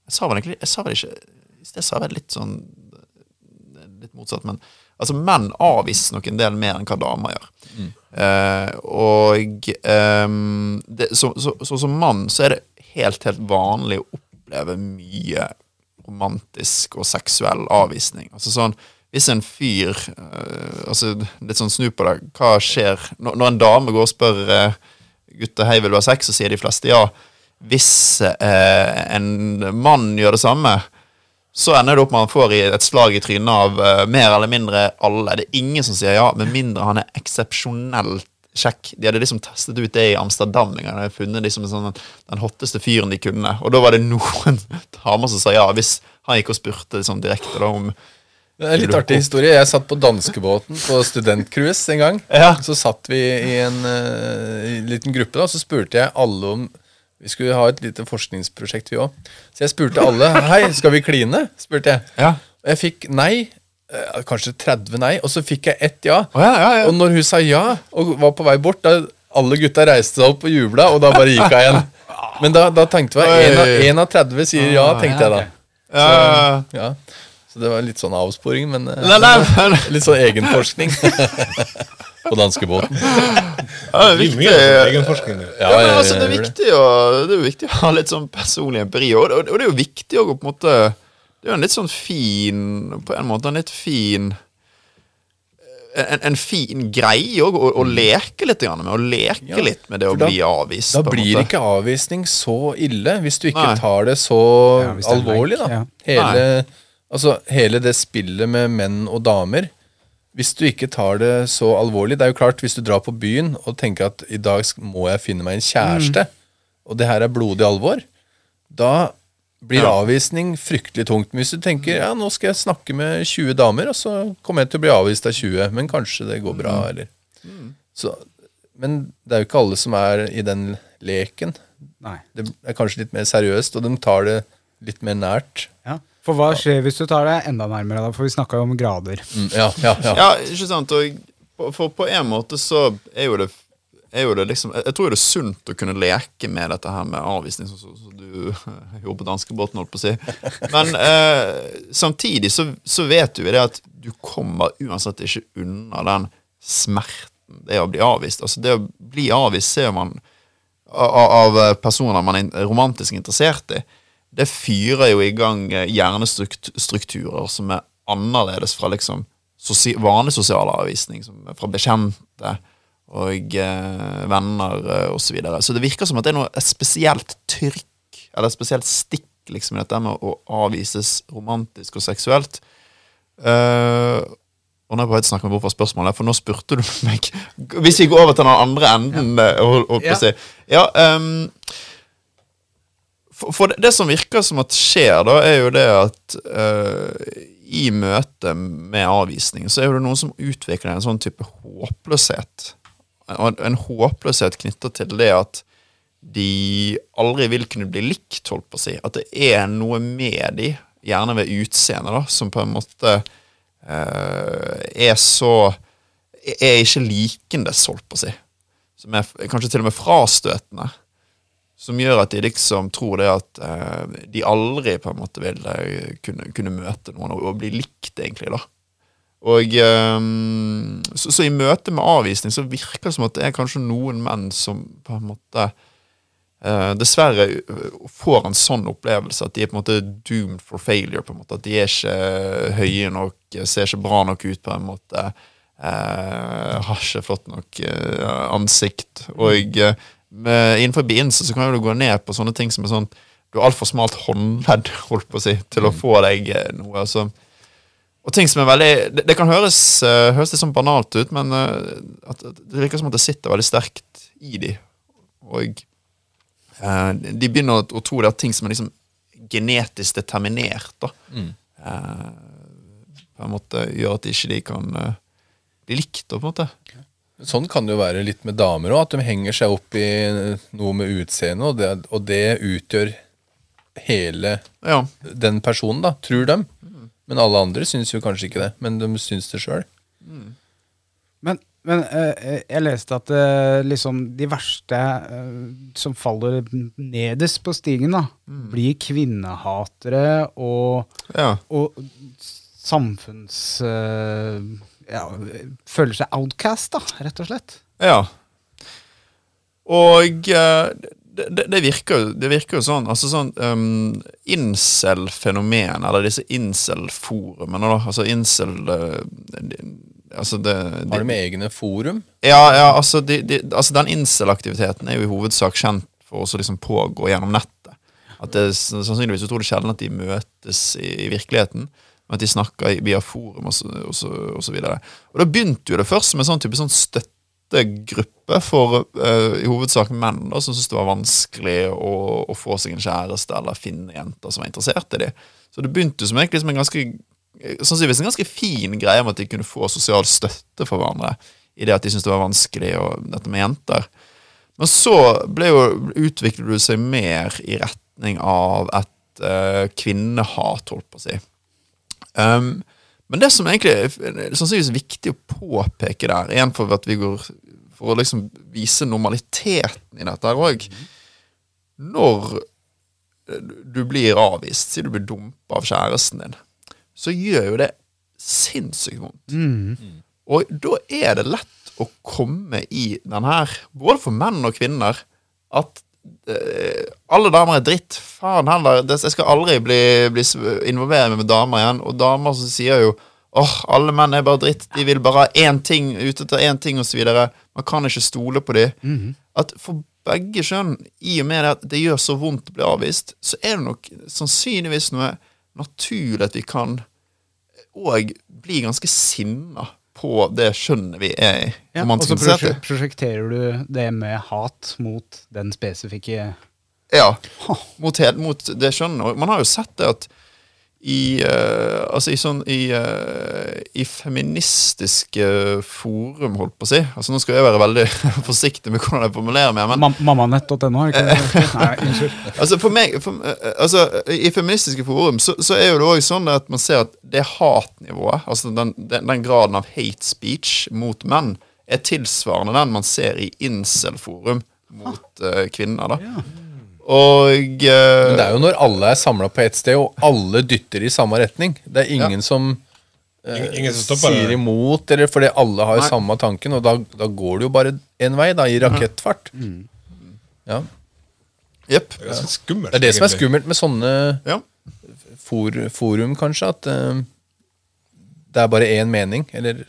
Jeg sa vel egentlig jeg sa vel ikke I sted sa jeg litt sånn Litt motsatt, men altså menn avvises nok en del mer enn hva damer gjør. Eh, og eh, det, så, så, så som mann så er det helt, helt vanlig å oppleve mye romantisk og seksuell avvisning. Altså sånn, hvis en fyr eh, altså Litt sånn snu på det. Hva skjer når, når en dame går og spør uh, gutter hei, vil du ha sex, så sier de fleste ja. Hvis eh, en mann gjør det samme, så ender det opp med at han får et slag i trynet av mer eller mindre alle. Det er ingen som sier ja, med mindre han er eksepsjonelt kjekk. De hadde liksom testet ut det i Amsterdam. De hadde funnet liksom sånn, den hotteste fyren de kunne. Og da var det noen *laughs* damer som sa ja, hvis han gikk og spurte liksom direkte da om Det er en litt artig historie. Jeg satt på danskebåten på studentcruise en gang. *laughs* Ja. Så satt vi i en uh, liten gruppe, da, så spurte jeg alle om Vi skulle ha et lite forskningsprosjekt, vi òg. Så jeg spurte alle Hei, skal vi kline? spurte jeg. Ja. Og jeg fikk nei. Eh, Kanskje 30 nei, og så fikk jeg ett ja. Å, ja, ja, ja. Og når hun sa ja, og var på vei bort, da alle gutta reiste seg opp og jubla, og da bare gikk hun igjen. Men da, da tenkte jeg en av, en av 30 sier ja, tenkte jeg da. Så, Ja. Så det var litt sånn avsporing, men eh, Nei, nei, men, litt sånn egenforskning. *laughs* på danskebåten. ja, det er viktig. mye egenforskning. nå. Ja, men jeg- altså, det, er jeg gjør viktig å, det er jo viktig å ha litt sånn personlig empiri, og, og, og det er jo viktig å på en måte Det er jo en litt sånn fin På en måte en litt fin en, en fin greie òg, å, å leke litt med. Å leke Ja, litt med det å da- bli avvist. Da blir måte. ikke avvisning så ille, hvis du ikke Nei. tar det så Ja, det alvorlig. like, da ja. hele, altså, hele det spillet med menn og damer Hvis du ikke tar det så alvorlig Det er jo klart, hvis du drar på byen og tenker at i dag må jeg finne meg en kjæreste, og det her er blodig alvor, da blir Ja. avvisning fryktelig tungt. Men hvis du tenker ja, nå skal jeg snakke med 20 damer, og så kommer jeg til å bli avvist av 20, men kanskje det går bra, eller så, Men det er jo ikke alle som er i den leken. Nei. Det er kanskje litt mer seriøst, og de tar det litt mer nært. Ja. For hva skjer hvis du tar det enda nærmere? da? For vi snakka jo om grader. Mm, ja, ja, ja. Ja, ikke sant? Og for på en måte så er jo det er jo det liksom, jeg tror det er sunt å kunne leke med dette her med avvisning, sånn som som du *laughs* gjorde på danskebåten, holdt på å si. Men eh, samtidig så, så vet du jo det at du kommer uansett ikke unna den smerten det er å bli avvist. Altså det å bli avvist ser man av, av personer man er romantisk interessert i. Det fyrer jo i gang eh, hjernestrukturer som er annerledes fra liksom sosi vanlig sosial avvisning, fra bekjente og eh, venner eh, osv. Så, videre. så det virker som at det er noe spesielt trykk, eller spesielt stikk, liksom, i dette med å avvises romantisk og seksuelt. Uh, og nå er jeg på vei til å snakke meg bort fra spørsmålet, for nå spurte du *laughs* meg Hvis vi går over til den andre enden, eh, hold- å si. Ja, um, for, for det, det som virker som at skjer, da, er jo det at uh, i møte med avvisning, så er det noen som utvikler en sånn type håpløshet. En, en håpløshet knytta til det at de aldri vil kunne bli likt, holdt på å si. At det er noe med de, gjerne ved utseendet, da, som på en måte uh, er så Er ikke likendes, holdt på å si. Som er kanskje til og med frastøtende. Som gjør at de liksom tror det at uh, de aldri på en måte vil eh, kunne, kunne møte noen og, og bli likt, egentlig, da. Og um, så, så i møte med avvisning så virker det som at det er kanskje noen menn som på en måte uh, dessverre får en sånn opplevelse at de er på en måte doomed for failure. på en måte At de er ikke høye nok, ser ikke bra nok ut på en måte. Uh, har ikke flott nok uh, ansikt. Og med, innenfor begynnelsen så kan du gå ned på sånne ting som er sånn Du har altfor smalt håndledd holdt på å si, til å få deg noe. altså og ting som er veldig Det, det kan høres, uh, høres litt sånn banalt ut, men uh, at, at det virker som at det sitter veldig sterkt i de. Og uh, de begynner å, å tro det at ting som er liksom genetisk determinert. da. Eh, på en måte gjør at de ikke de kan bli likt, på en måte. Sånn kan det jo være litt med damer òg, at de henger seg opp i noe med utseendet, og, det- og det utgjør hele Ja. den personen, da, tror de. Men alle andre syns jo kanskje ikke det, men de syns det sjøl. Men, men eh, jeg leste at eh, liksom de verste eh, som faller nederst på stigen, da, blir kvinnehatere og, ja. og samfunns... eh, ja, føler seg outcast, da, rett og slett. Ja. Og eh, det, det, det, virker, jo- det virker jo sånn Altså sånn um, Incel-fenomen, eller disse incel-forumene, da. Altså incel eh, de, Altså det Har de egne forum? Ja, ja altså, de, de, altså den incel-aktiviteten er jo i hovedsak kjent for å liksom pågå gjennom nettet. At det er sannsynligvis utrolig sjelden at de møtes i, i virkeligheten. Men at de snakker via forum og så, og, så, og så videre. Og da begynte jo det først med sånn type sånn støttegruppe for uh, i hovedsak menn da, som syntes det var vanskelig å, å få seg en kjæreste eller finne jenter som var interessert i dem. Så det begynte som egentlig som en ganske sannsynligvis en ganske fin greie om at de kunne få sosial støtte for hverandre i det at de syntes det var vanskelig og dette med jenter. Men så ble jo, utviklet det seg mer i retning av et uh, kvinnehat, holdt på å si. Um, men det som egentlig er sannsynligvis viktig å påpeke der, igjen for at vi går for å liksom vise normaliteten i dette her òg Når du blir avvist, si du blir dumpa av kjæresten din, så gjør jo det sinnssykt vondt. Og da er det lett å komme i den her, både for menn og kvinner, at eh, alle damer er dritt. Faen heller. det- Jeg skal aldri bli, bli involvere meg med damer igjen. Og damer som sier jo åh, alle menn er bare dritt. De vil bare ha én ting, ute etter én ting, osv. Man kan ikke stole på dem. At for begge kjønn, i og med det at det gjør så vondt å bli avvist, så er det nok sannsynligvis noe naturlig at vi kan òg bli ganske sinna på det skjønnet vi er i. Ja, og så prosjekterer du det med hat mot den spesifikke Ja, mot, mot det skjønnet. Og man har jo sett det at i, uh, altså i, sånn, i, uh, i feministiske forum, holdt på å si altså Nå skal jeg være veldig *laughs* forsiktig med hvordan jeg formulerer meg. Men Mammanett.no? *laughs* Nei, unnskyld. altså for meg for, uh, altså, I feministiske forum så, så er jo det også sånn at man ser at det hatnivået, altså den, den, den graden av hate speech mot menn, er tilsvarende den man ser i incel-forum mot kvinner. da Og uh, Men det er jo når alle er samla på ett sted, og alle dytter i samme retning. Det er ingen som uh, Ingen- som stopper sier imot, eller fordi alle har Nei. samme tanken, og da, da går det jo bare én vei, da, i rakettfart. Ja. Jepp. Det er ganske skummelt. Det er det som er skummelt med sånne Ja. for, forum, kanskje, at uh, det er bare én mening, eller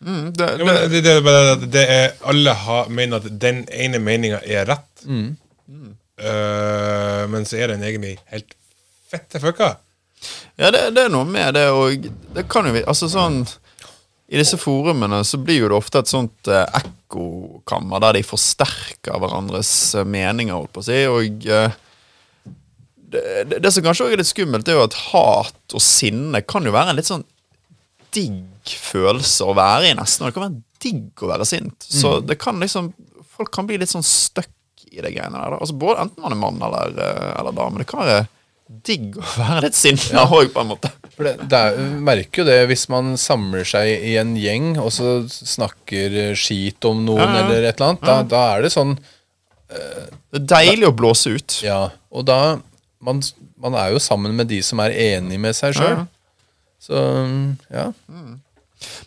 Mm, det, Ja, men det, det, er det er, alle har, mener at den ene meninga er rett. Eh, men så er den egentlig helt fette fucka. Ja, det, det er noe med det, og det kan jo vi Altså sånn I disse forumene så blir jo det ofte et sånt eh, ekkokammer der de forsterker hverandres eh, meninger, holdt på å si, og eh, det, det, det som kanskje også er litt skummelt, er jo at hat og sinne kan jo være en litt sånn digg følelse å være i, nesten. Og det kan være digg å være sint. Så det kan liksom Folk kan bli litt sånn stuck i det greiene der. Altså både Enten man er mann eller, eh, eller dame. Det kan være digg å *laughs* være litt sinna òg, på en måte. For det, det er, merker jo det hvis man samler seg i en gjeng og så snakker skit om noen Ja, ja. eller et eller annet. Da, da er det sånn Det er deilig å blåse ut. Ja. Og da man, man er jo sammen med de som er enig med seg sjøl. Ja. Så ja.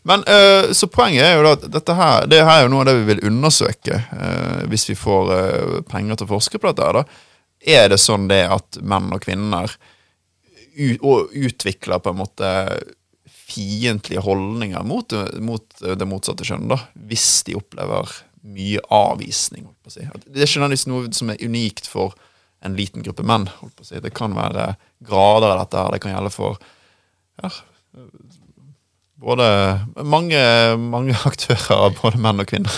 Men eh, Så poenget er jo da at dette her Det her er jo noe av det vi vil undersøke eh, hvis vi får eh, penger til å forske på dette. her da Er det sånn det at menn og kvinner utvikler på en måte fiendtlige holdninger mot, mot det motsatte kjønn, da hvis de opplever mye avvisning? Si. Det er ikke nødvendigvis noe som er unikt for en liten gruppe menn. Si. Det kan være grader av dette. her Det kan gjelde for ja, både mange, mange *laughs* aktører, både menn og kvinner.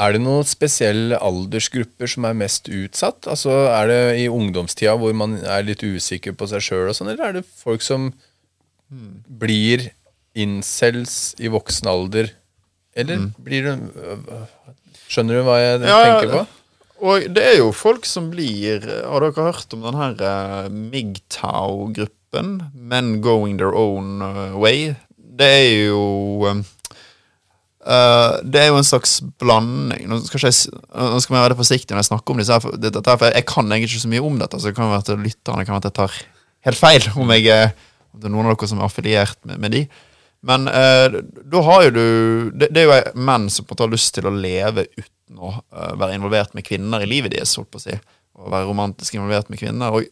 Er det noen spesielle aldersgrupper som er mest utsatt? Altså, Er det i ungdomstida hvor man er litt usikker på seg sjøl, sånn, eller er det folk som blir incels i voksen alder? Eller blir det Skjønner du hva jeg Ja, tenker på? Og det er jo folk som blir Har dere hørt om den her uh, MGTOW-gruppen? Men Going Their Own eh, Way. Det er jo eh, det er jo en slags blanding Nå skal, jeg, nå skal jeg være forsiktig når jeg snakker om disse her, det, dette her, for jeg kan egentlig ikke så mye om dette. Så det kan være at lytterne kan være at jeg tar helt feil om, jeg, er- om det er noen av dere som er affiliert med, med de. Men uh, da har jo du det, det er jo menn som på en måte har lyst til å leve uten å uh, være involvert med kvinner i livet deres, holdt å si. Og være romantisk involvert med kvinner. Og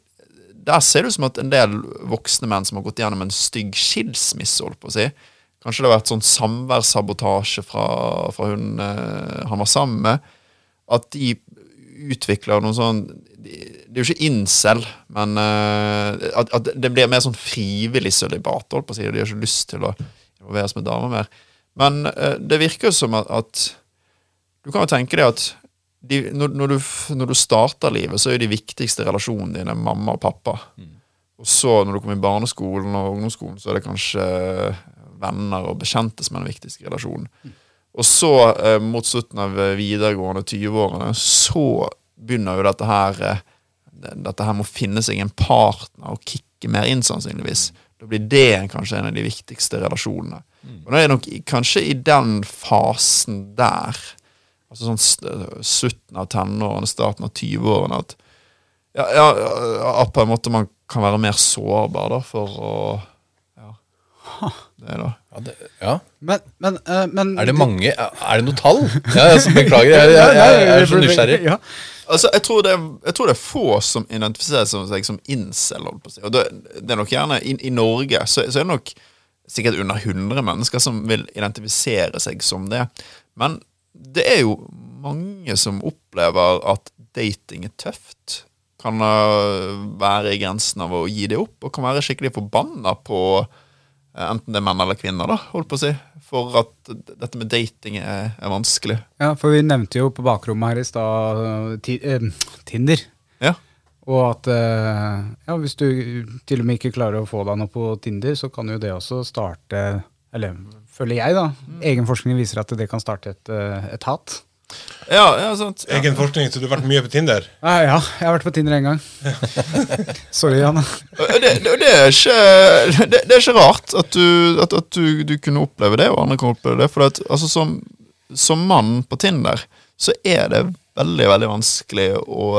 der ser det ut som at en del voksne menn som har gått gjennom en stygg skilsmisse, holdt på å si Kanskje det har vært sånn samværssabotasje fra, fra hun eh, han var sammen med. At de utvikler noen sånn de, de det er jo ikke incel, men eh, at, at det blir mer sånn frivillig sølibat. holdt på å si, og De har ikke lyst til å involveres med damer mer. Men eh, det virker jo som at, at Du kan jo tenke deg at de, når, når, du, når du starter livet, så er jo de viktigste relasjonene dine mamma og pappa. Og så når du kommer i barneskolen og ungdomsskolen, så er det kanskje venner og bekjente som er den viktigste relasjonen. Og så, eh, mot slutten av eh, videregående 20-årene, så begynner jo dette her eh, Dette her med å finne seg en partner og kicke mer inn, sannsynligvis. Da blir det kanskje en av de viktigste relasjonene. Og da er det nok kanskje i den fasen der, altså sånn s- slutten av tenårene, starten av 20-årene, at ja, ja, at på en måte man kan være mer sårbar da, for å Ja. *laughs* Det da. Ja, det, ja. Men, men, uh, men Er det mange Er det noe tall? *laughs* Ja, altså, beklager, jeg, jeg, jeg, jeg er så nysgjerrig. Ja. Altså, jeg tror, det er, jeg tror det er få som identifiserer som- seg som incel. holdt på å si. Og det, det er nok gjerne I, i Norge så, så er det nok sikkert under 100 mennesker som vil identifisere seg som det. Men det er jo mange som opplever at dating er tøft. Kan være i grensen av å gi det opp, og kan være skikkelig forbanna på eh, enten det er menn eller kvinner, da, holdt på å si, for at dette med dating er, er vanskelig. ja, for vi nevnte jo på bakrommet her i stad eh, eh, Tinder. Ja. Og at eh, ja, hvis du til og med ikke klarer å få deg noe på Tinder, så kan jo det også starte Eller føler jeg, da. Egen forskning viser at det kan starte et, eh, et hat. Ja, ja, sant. Ja. Egen forskning, så du har vært mye på Tinder? Ja, ja, jeg har vært på Tinder en gang. *laughs* Sorry, Janne. Det, det, det, er ikke, det, det er ikke rart at, du, at, at du, du kunne oppleve det, og andre kan oppleve det. For at, altså, som, som mann på Tinder, så er det veldig, veldig vanskelig å,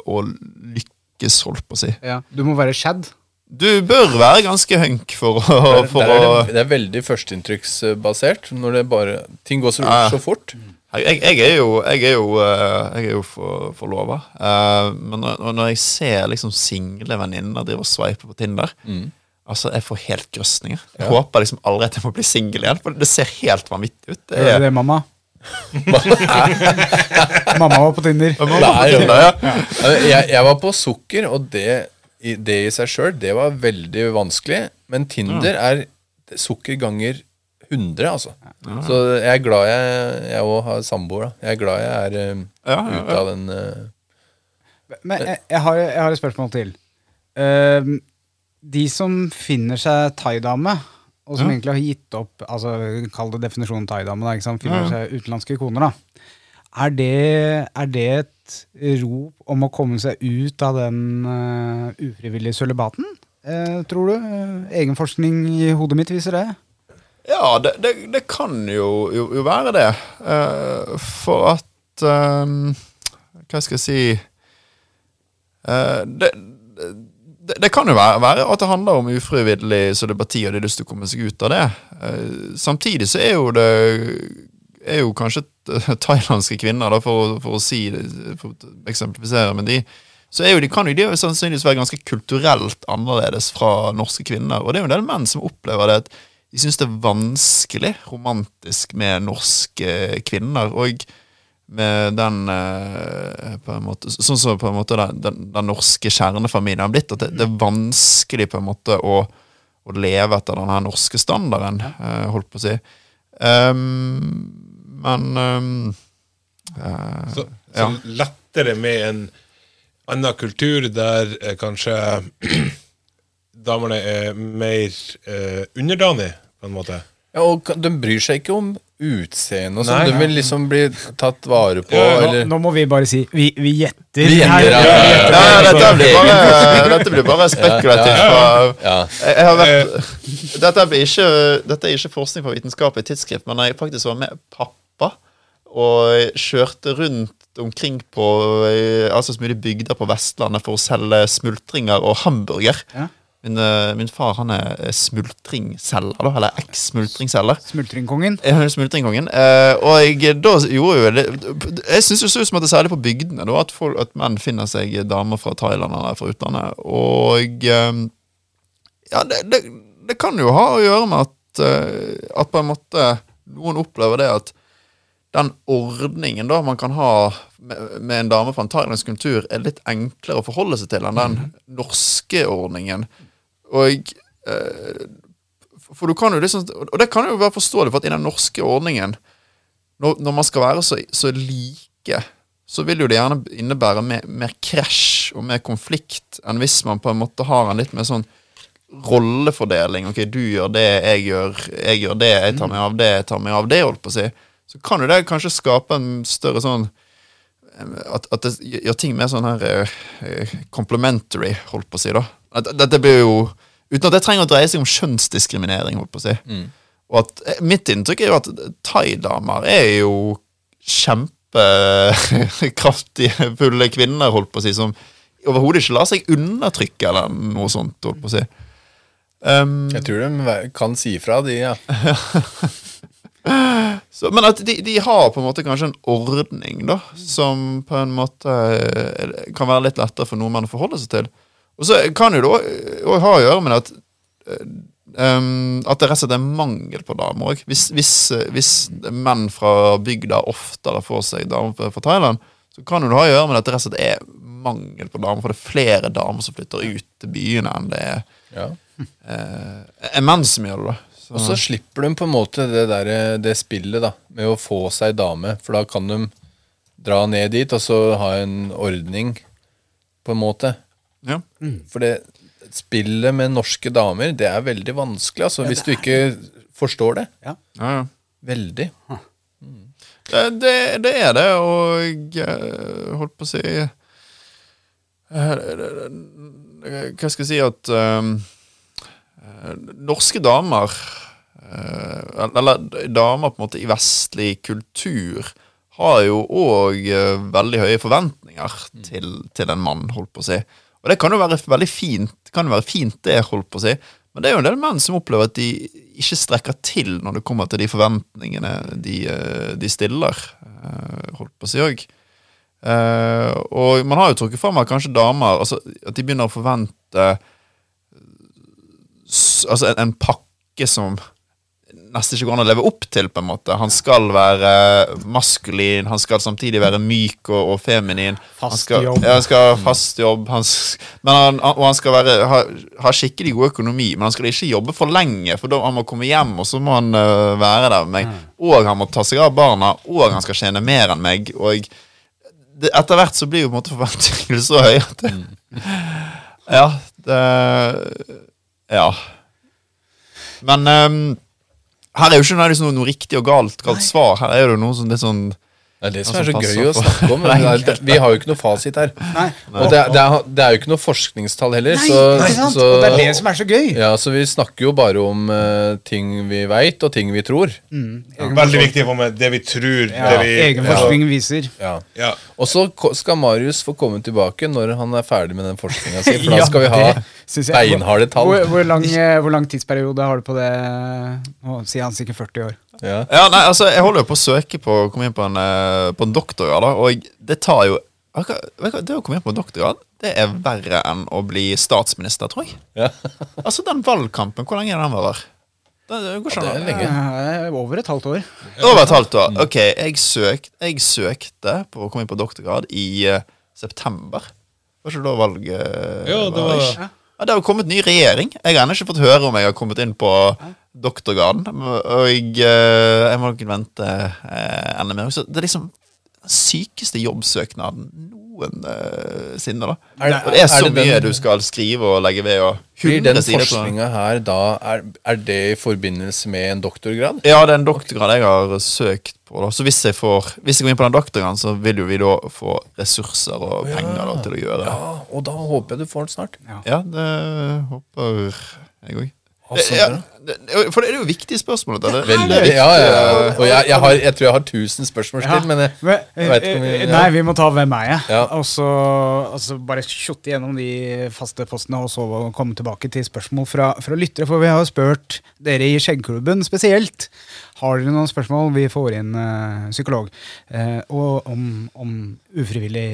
å lykkes, holdt på å si. Ja, du må være shad. Du bør være ganske hunk for å, for det, er det, det er veldig førsteinntrykksbasert. Når det bare Ting går så, Ja. så fort. jeg, jeg er jo, jeg er jo, eh, jeg er jo for, forlova. Uh, men når, når jeg ser liksom single venninner drive og sveipe på Tinder Altså, Jeg får helt grøsninger. Jeg håper liksom aldri at jeg må bli singel igjen, for det ser helt vanvittig ut. Det er, det, mamma? *laughs* mamma var på Tinder. Nei, Tinder, ja. Jeg, jeg var på sukker, og det det i seg sjøl, det var veldig vanskelig. Men Tinder er sukker ganger 100, altså. Så jeg er glad jeg Jeg òg har samboer, da. Jeg er glad jeg er Ja, ja, ute av den uh, Men jeg, jeg, har, jeg har et spørsmål til. Uh, de som finner seg thaidame, og som egentlig har gitt opp altså Kall det definisjonen thaidame, da, finner seg utenlandske koner, da. Er det, er det et rop om å komme seg ut av den uh, ufrivillige sølibaten? uh, tror du? Eh, egen forskning i hodet mitt viser det. Ja, det, det, det kan jo, jo, jo være det. Uh, for at Hva skal jeg si det, det, kan jo være, være at det handler om ufrivillig solidaritet, og de har lyst til å komme seg ut av det. Samtidig så er jo det er jo kanskje *laughs* thailandske kvinner, da, for, for å si for å eksemplifisere, men de så er jo, de kan jo de jo sannsynligvis være ganske kulturelt annerledes fra norske kvinner. Og det er jo en del menn som opplever det at de syns det er vanskelig romantisk med norske kvinner. Og med den eh, på en måte, Sånn som på en måte den, den, den norske kjernefamilien har blitt. At det, det er vanskelig på en måte å, å leve etter den her norske standarden, eh, holdt på å si. Um, men um, eh, Så, Ja. så lettere med en annen kultur der eh, kanskje *clears throat* damene er mer eh, underdanige, på en måte. Ja, og de bryr seg ikke om utseende og sånn. De vil liksom bli tatt vare på, Ja, Nå, eller nå må vi bare si vi, vi gjetter. Vi gjetter, her. ja, ja, dette blir *laughs* bare, dette blir bare spekulativt. Ja, fra- Ja. Jeg, jeg har vært, dette, dette er ikke forskning fra vitenskapelig tidsskrift, men jeg faktisk var med pappa og kjørte rundt omkring på eh, altså så mye bygder på Vestlandet for å selge smultringer og hamburger. Ja. Min, eh, min far han er smultringselger, da, eller eks-smultringselger. Smultringkongen. Smultringkongen. Eh, og jeg, da gjorde jo det Jeg syns det så ut som at det er særlig på bygdene da, at, folk, at menn finner seg damer fra Thailand eller fra utlandet. Og eh, ja, det, det, det kan jo ha å gjøre med at, eh, at på en måte noen opplever det at den ordningen da man kan ha med, med en dame fra en thailandsk kultur, er litt enklere å forholde seg til enn den norske ordningen. Og eh, For du kan jo liksom Og det kan jo være forståelig, for at i den norske ordningen, når, når man skal være så, så like, så vil jo det gjerne innebære mer, mer krasj og mer konflikt enn hvis man på en måte har en litt mer sånn rollefordeling. Ok, du gjør det, jeg gjør, jeg gjør det, jeg tar meg av det, jeg tar meg av det, holdt på å si. Så kan jo det kanskje skape en større sånn at, at det gjør ting mer sånn her eh, eh, complementary, holdt på å si. da. At, dette blir jo Uten at det trenger å dreie seg om kjønnsdiskriminering. holdt på å si. Og at eh, Mitt inntrykk er jo at thaidamer er jo kjempekraftige *laughs* fulle kvinner, holdt på å si, som overhodet ikke lar seg undertrykke eller noe sånt. holdt på å si. Um, Jeg tror de kan si fra, de, ja. *laughs* Så, men at de, de har på en måte kanskje en ordning da som på en måte eh, kan være litt lettere for nordmenn å forholde seg til. Og så kan jo det òg ha å gjøre med at um, At det rett og slett er mangel på damer òg. Hvis, hvis, eh, hvis menn fra bygda oftere får seg damer fra- Thailand, så kan jo det ha å gjøre med at det rett og slett er mangel på damer. For det er flere damer som flytter ut til byene enn det er, ja. er menn som gjør det. da. Så- Og så slipper de på en måte det, der, det spillet da, med å få seg dame. For da kan de dra ned dit og så ha en ordning, på en måte. ja. For det spillet med norske damer, det er veldig vanskelig, altså, hvis du ikke forstår det. Ja, ja. Veldig. Det, det, det er det, og jeg holdt på å si eh, Hva skal jeg si at eh, eh, Norske damer eh, Eller damer på en måte i vestlig kultur har jo òg veldig høye forventninger til, til en mann, holdt på å si. Og det kan jo være veldig fint, kan jo være fint det, holdt på å si. Men det er jo en del menn som opplever at de ikke strekker til når det kommer til de forventningene de, eh, de stiller, eh, holdt på å si òg. og man har jo trukket fram at kanskje damer altså, At de begynner å forvente altså en, en pakke som nesten ikke går an å leve opp til, på en måte. Han skal være maskulin, han skal samtidig være myk og, og feminin. han skal, jobb. Ja, han skal ha fast jobb. Han, men han, og han skal være, ha, ha skikkelig god økonomi, men han skal ikke jobbe for lenge, for da han må komme hjem, og så må han uh, være der med meg. Og han må ta seg av barna, og han skal tjene mer enn meg. Og det, etter hvert så blir jo på en måte forventningene så høye at det, *laughs* Ja, det Ja. Men um, her er jo ikke noe, noe riktig og galt, galt svar. Her er det jo noe sånn litt sånn Det er det som Altså, er så gøy å snakke om. *laughs* er- Vi har jo ikke noe fasit her. Nei. Og det er, det, er, det er jo ikke noe forskningstall heller. Nei, så, ikke sant? så, og det er det som er så gøy. ja, så vi snakker jo bare om uh, ting vi veit, og ting vi tror. Veldig viktig å få med det vi tror. Ja, det vi, egen forskning viser. Ja. Ja. Og så skal Marius få komme tilbake når han er ferdig med den forskninga si, for da *laughs* skal vi ha beinharde tall. Hvor, hvor, lang, eh, hvor lang tidsperiode har du på det? Nå sier han sikkert 40 år. Ja. Ja, nei, altså, jeg holder jo på å søke på å komme inn på en, eh, på en doktorgrad, da, og det tar jo Det å komme inn på en doktorgrad, det er verre enn å bli statsminister, tror jeg. Ja. *laughs* Altså, den valgkampen, hvor lenge er den varer? Det, det går ikke det er an lenge. Eh, Over et halvt år. Over et halvt år. Ok, jeg, søk, jeg søkte på å komme inn på doktorgrad i uh, september. Var ikke da valget Ja, det var- ikke? Ja, det har jo kommet ny regjering. Jeg har ennå ikke fått høre om jeg har kommet inn på doktorgraden. Og jeg, eh, jeg må nok vente eh, enda mer. Så det er liksom den sykeste jobbsøknaden noensinne. da. Er det- Og det er så er det den- mye du skal skrive og legge ved. og Blir den 100 forskninga her da er, er det i forbindelse med en doktorgrad? Ja, det er en doktorgrad jeg har søkt på. Da. Så hvis jeg, får, hvis jeg går inn på den doktorgraden, så vil jo vi da få ressurser og penger da, til å gjøre det. Ja, og da håper jeg du får den snart. Ja, det håper jeg òg. Ja, for det er jo viktige spørsmål. Dette. Veldig, ja, ja, ja. Og jeg, jeg, har, jeg tror jeg har 1000 spørsmål til, men jeg, jeg vet ikke om vi- eh, ja. Nei, vi må ta Hvem er jeg? Ja. Og så altså, bare skjotte gjennom de faste postene, og så komme tilbake til spørsmål fra, fra lyttere. For vi har jo spurt dere i Skjeggklubben spesielt. Har dere noen spørsmål? Vi får inn uh, psykolog. Uh, og om, om ufrivillig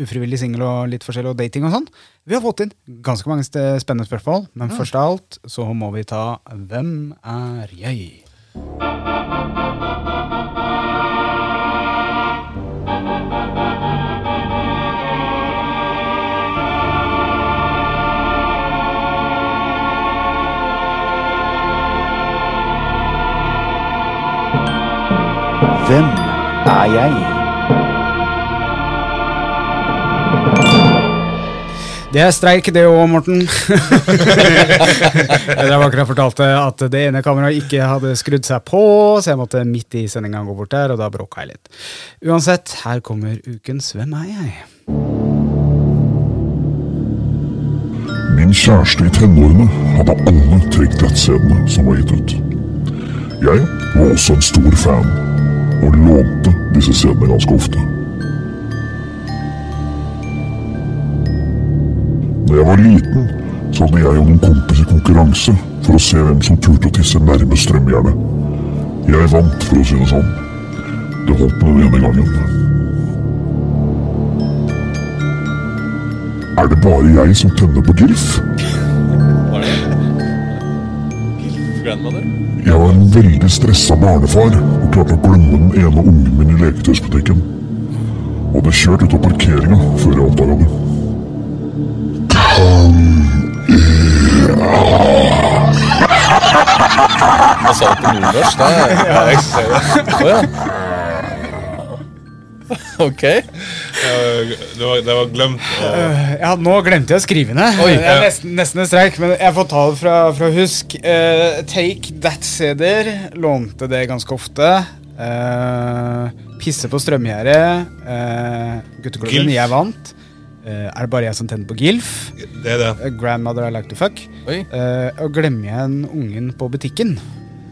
ufrivillig singel og litt forskjellig, og dating og sånn. Vi har fått inn ganske mange spennende spørsmål, men først av alt så må vi ta Hvem er jeg? Hvem er jeg? Det er streik, det òg, Morten. *laughs* Dere har akkurat fortalt at det ene kameraet ikke hadde skrudd seg på, så jeg måtte midt i sendinga gå bort der, og da bråka jeg litt. Uansett, her kommer ukens Hvem er jeg? Min kjæreste i tenårene hadde alle Take That-scenene som var gitt ut. Jeg var også en stor fan, og lånte disse scenene ganske ofte. Da jeg var liten, så hadde jeg og noen kompiser konkurranse for å se hvem som turte å tisse nærme strømjernet. Jeg vant, for å si det sånn. Det holdt med den ene gangen. Er det bare jeg som tenner på gilf? Grandmother? Jeg var en veldig stressa barnefar og klarte å glemme den ene ungen min i leketøysbutikken. Og hadde kjørt ut av parkeringa før jeg oppdaga det. Han sa det på nordnorsk. Ja, jeg ser det. Oh, ja. *laughs* Ok. Eh, Det var, det var glemt å Ja, nå glemte jeg å skrive ned. Oi, det er nesten, nesten en streik, men jeg får ta det fra, fra husk. Uh, take that-CD-er. Lånte det ganske ofte. Eh, pisse på strømgjerdet. Uh, Gutteklubben, Gilf. jeg vant. Eh, er det bare jeg som tenner på Gilf? Det er det. Eh, grandmother I like to fuck. Oi. Eh, og glemmer igjen ungen på butikken,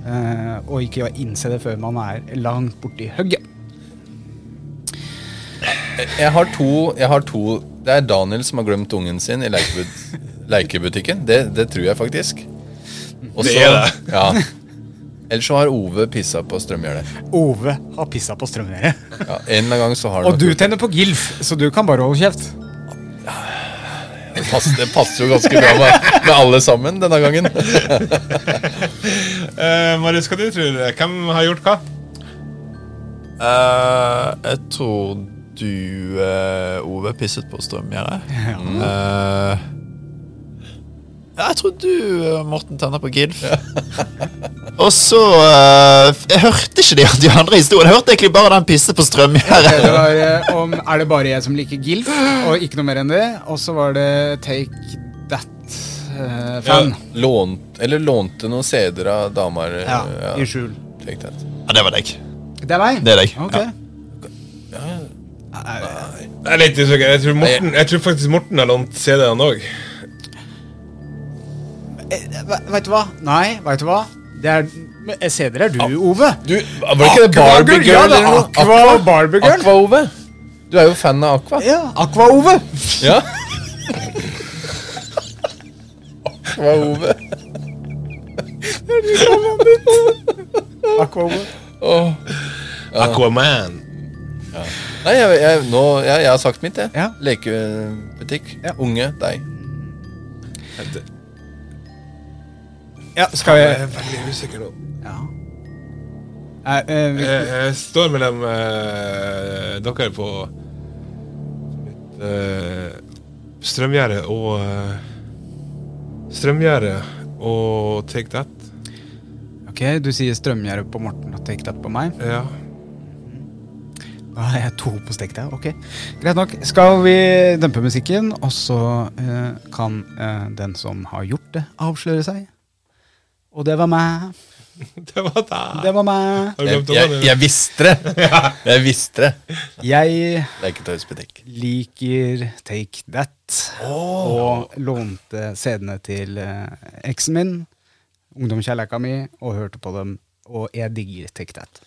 eh, og ikke innse det før man er langt borti hugget. Jeg har, to, jeg har to Det er Daniel som har glemt ungen sin i lekebut lekebutikken. Det, det tror jeg faktisk. Også, Det er det. Ja. Ellers så har Ove pissa på strømgjerdet. Ove har pissa på strømgjerdet. Ja, en eller annen gang så har Og du tenner på Gilf, så du kan bare holde kjeft. det, passer, det passer jo ganske bra med, med alle sammen denne gangen. uh, *laughs* Marius, hva du tror Hvem har gjort hva? Uh, jeg tror du, eh, Ove, pisset på strømgjerdet. Ja. ja, jeg tror du, eh, Morten, tenner på Gilf. *laughs* Og så uh, Jeg hørte ikke de, de andre historiene. Jeg hørte egentlig bare den pisse på strømgjerdet. Det var, eh, om, er det bare jeg som liker Gilf, og ikke noe mer enn det? Og så var det Take That-fan. Lånt, eller lånte noen CD-er av damer. eh, ja, ja, i skjul. Take that. Ja, det var deg. Det er deg? Det er deg. Ok. Ja. Jeg er litt usikker. Jeg tror, Morten, jeg tror faktisk Morten har lånt CD-en òg. Veit ve- Vet du hva? Nei, vet du hva? Det er CD-er dere er du, Ove. Du, var det ikke det Barbie Aqua-girl, ja, det er eller? Aqua Barbie Girl. Aqua Ove? Du er jo fan av Aqua. Ja, Aqua-Ove. Ja. Aqua Ove. *laughs* Aqua-Ove. Oh. Aquaman. Nei, jeg, jeg, nå, jeg, jeg har sagt mitt, jeg. Ja. Lekebutikk. Ja. Unge. Deg. Ja, skal vi Jeg er veldig usikker nå. ja. Nei, eh, vi, Jeg, jeg står mellom eh, dere på litt uh, strømgjerde og uh, Strømgjerde og Take That. Ok, du sier strømgjerde på Morten og take that på meg. Ja. Da jeg er to på stekk der. Ok, greit nok. Skal vi dempe musikken, og så eh, kan eh, den som har gjort det, avsløre seg. Og det var meg. *laughs* Det var deg. Det var meg. Jeg, jeg, *laughs* *laughs* jeg visste det! Jeg visste det. Jeg liker Take That. Og lånte CD-ene til eh, eksen min, ungdomskjærleika mi, og hørte på dem. Og jeg digger Take That.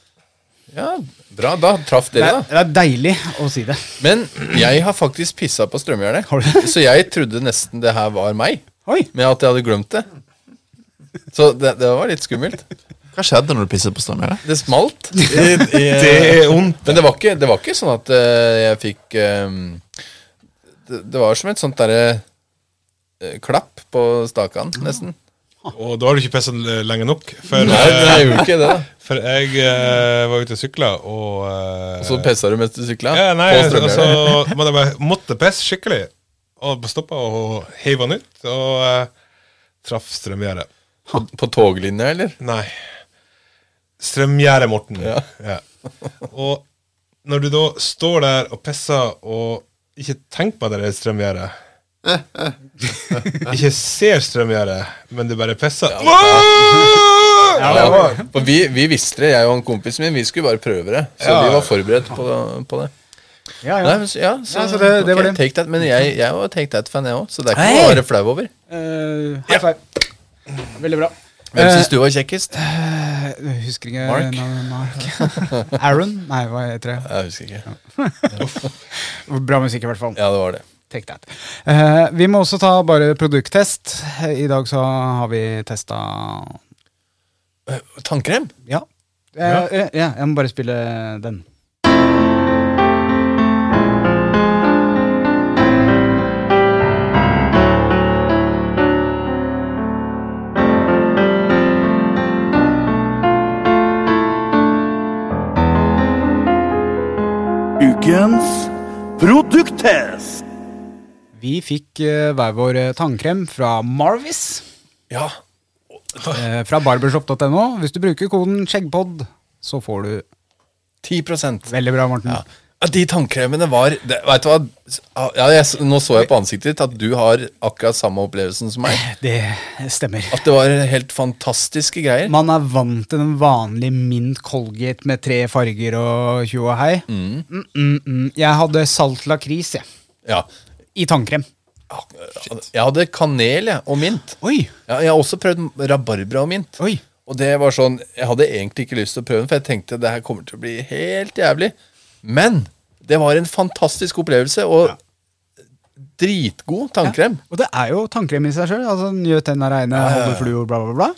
Ja, bra. Da traff dere, er, da. det er deilig å si det. Men jeg har faktisk pissa på det? Så jeg trodde nesten det her var meg, Oi! med at jeg hadde glemt det. Så det, det var litt skummelt. Hva skjedde når du pisset på strømhjørnet? Det smalt. det, *laughs* det, Det er ondt. Men det var ikke, det var ikke sånn at eh, jeg fikk um, det, det var som et sånt derre uh, klapp på stakan, nesten. Og da har du ikke pissa lenge nok. For, Nei, det er jo ikke det. for jeg uh, var ute og sykla, og uh, Og så pissa du mens du sykla? Ja, nei, på og så strømgjerdet? men jeg bare måtte pisse skikkelig. Og stoppa og heiv den ut, og uh, traff strømgjerdet. På, på toglinja, eller? Nei. Strømgjerdet, Morten. Ja. Ja. Og når du da står der og pisser og ikke tenker på at det er et strømgjerde *laughs* Ikke ser strømgjerdet, men du bare pisser Ja, for vi, vi visste det, jeg og en kompis min. Vi skulle bare prøve det. Så Ja. vi var forberedt på, på det. Ja, Nei, men, så- ja, så, Ja, så det- det var det. Take that, men jeg, jeg var Take That-fan, jeg òg, så det er ikke noe å være flau over. Eh, high five. Veldig bra. Hvem Eh, syns du var kjekkest? Jeg husker ikke Mark? navnet, Mark. *laughs* Aaron? Nei, hva heter det? Jeg husker ikke. *laughs* Bra musikk, i hvert fall. Ja, det var det. Take that. Uh, vi må også ta bare produkttest. I dag så har vi testa uh, Tannkrem? Ja. ja. Uh, ja. Jeg må bare spille den. Ukens produkttest. Vi fikk eh, hver vår eh, tannkrem fra Marvis. Ja. eh, fra barbershop.no. Hvis du bruker koden skjeggpod, så får du 10% Veldig bra, Morten. Ja. Ja, de tannkremene var det, Vet du hva? Ja, jeg, nå så jeg på ansiktet ditt at du har akkurat samme opplevelsen som meg. Det stemmer. At det var helt fantastiske greier. Man er vant til den vanlige mint Colgate med tre farger og tjo og hei. Mm, mm, mm. Jeg hadde salt lakris jeg, Ja. I tannkrem. Jeg hadde kanel jeg, og mint. Oi! Ja, jeg har også prøvd rabarbra og mint. Oi. Og det var sånn, Jeg hadde egentlig ikke lyst til å prøve den, for jeg tenkte det her kommer til å bli helt jævlig. Men det var en fantastisk opplevelse, og dritgod tannkrem. Og det er jo tannkrem i seg sjøl. Altså, gjør tenna reine, fluor, bla, bla, bla.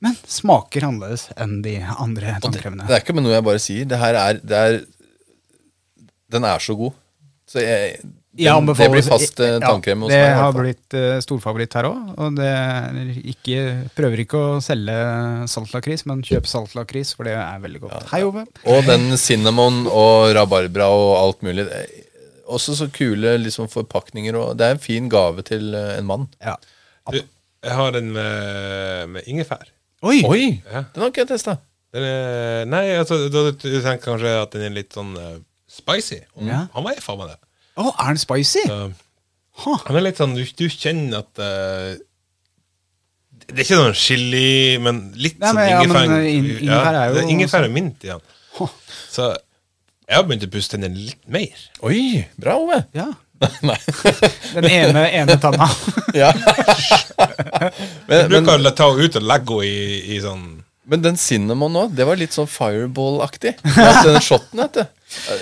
Men smaker annerledes enn de andre tannkremene. det, det er ikke noe jeg bare sier. Det her er, det er Den er så god. Så jeg, den, det blir fast eh, tannkrem hos Det meg. Det har blitt uh, storfavoritt her òg. Og det er ikke, prøver ikke å selge saltlakris, men kjøp saltlakris, for det er veldig godt. Hei, Ove. Og den cinnamon og rabarbra og alt mulig. Det er Også så kule liksom, forpakninger. Og det er en fin gave til uh, en mann. Ja. Du, jeg har en med, med ingefær. Oi! Oi! Ja. Den har ikke jeg testa. Nei, altså, du, du tenker kanskje at den er litt sånn uh, spicy. Og Ja. Han var faen meg det. Å, er den spicy? Så, Huh. han er litt sånn, du, du kjenner at eh, Det er ikke noen chili, men litt Nei, sånn men- ja, ingefær. men, eh, in- ingefær er jo det ingefær er mint i den. Huh. Så jeg har begynt å pusse tennene litt mer. Oi! Bra, Ove. Ja. *laughs* Nei. *laughs* Den ene, ene tanna. ja. men, Jeg men, bruker å ta henne ut og legge henne i, i sånn men den cinnamon nå, det var litt sånn fireball-aktig. Den shotten, vet du.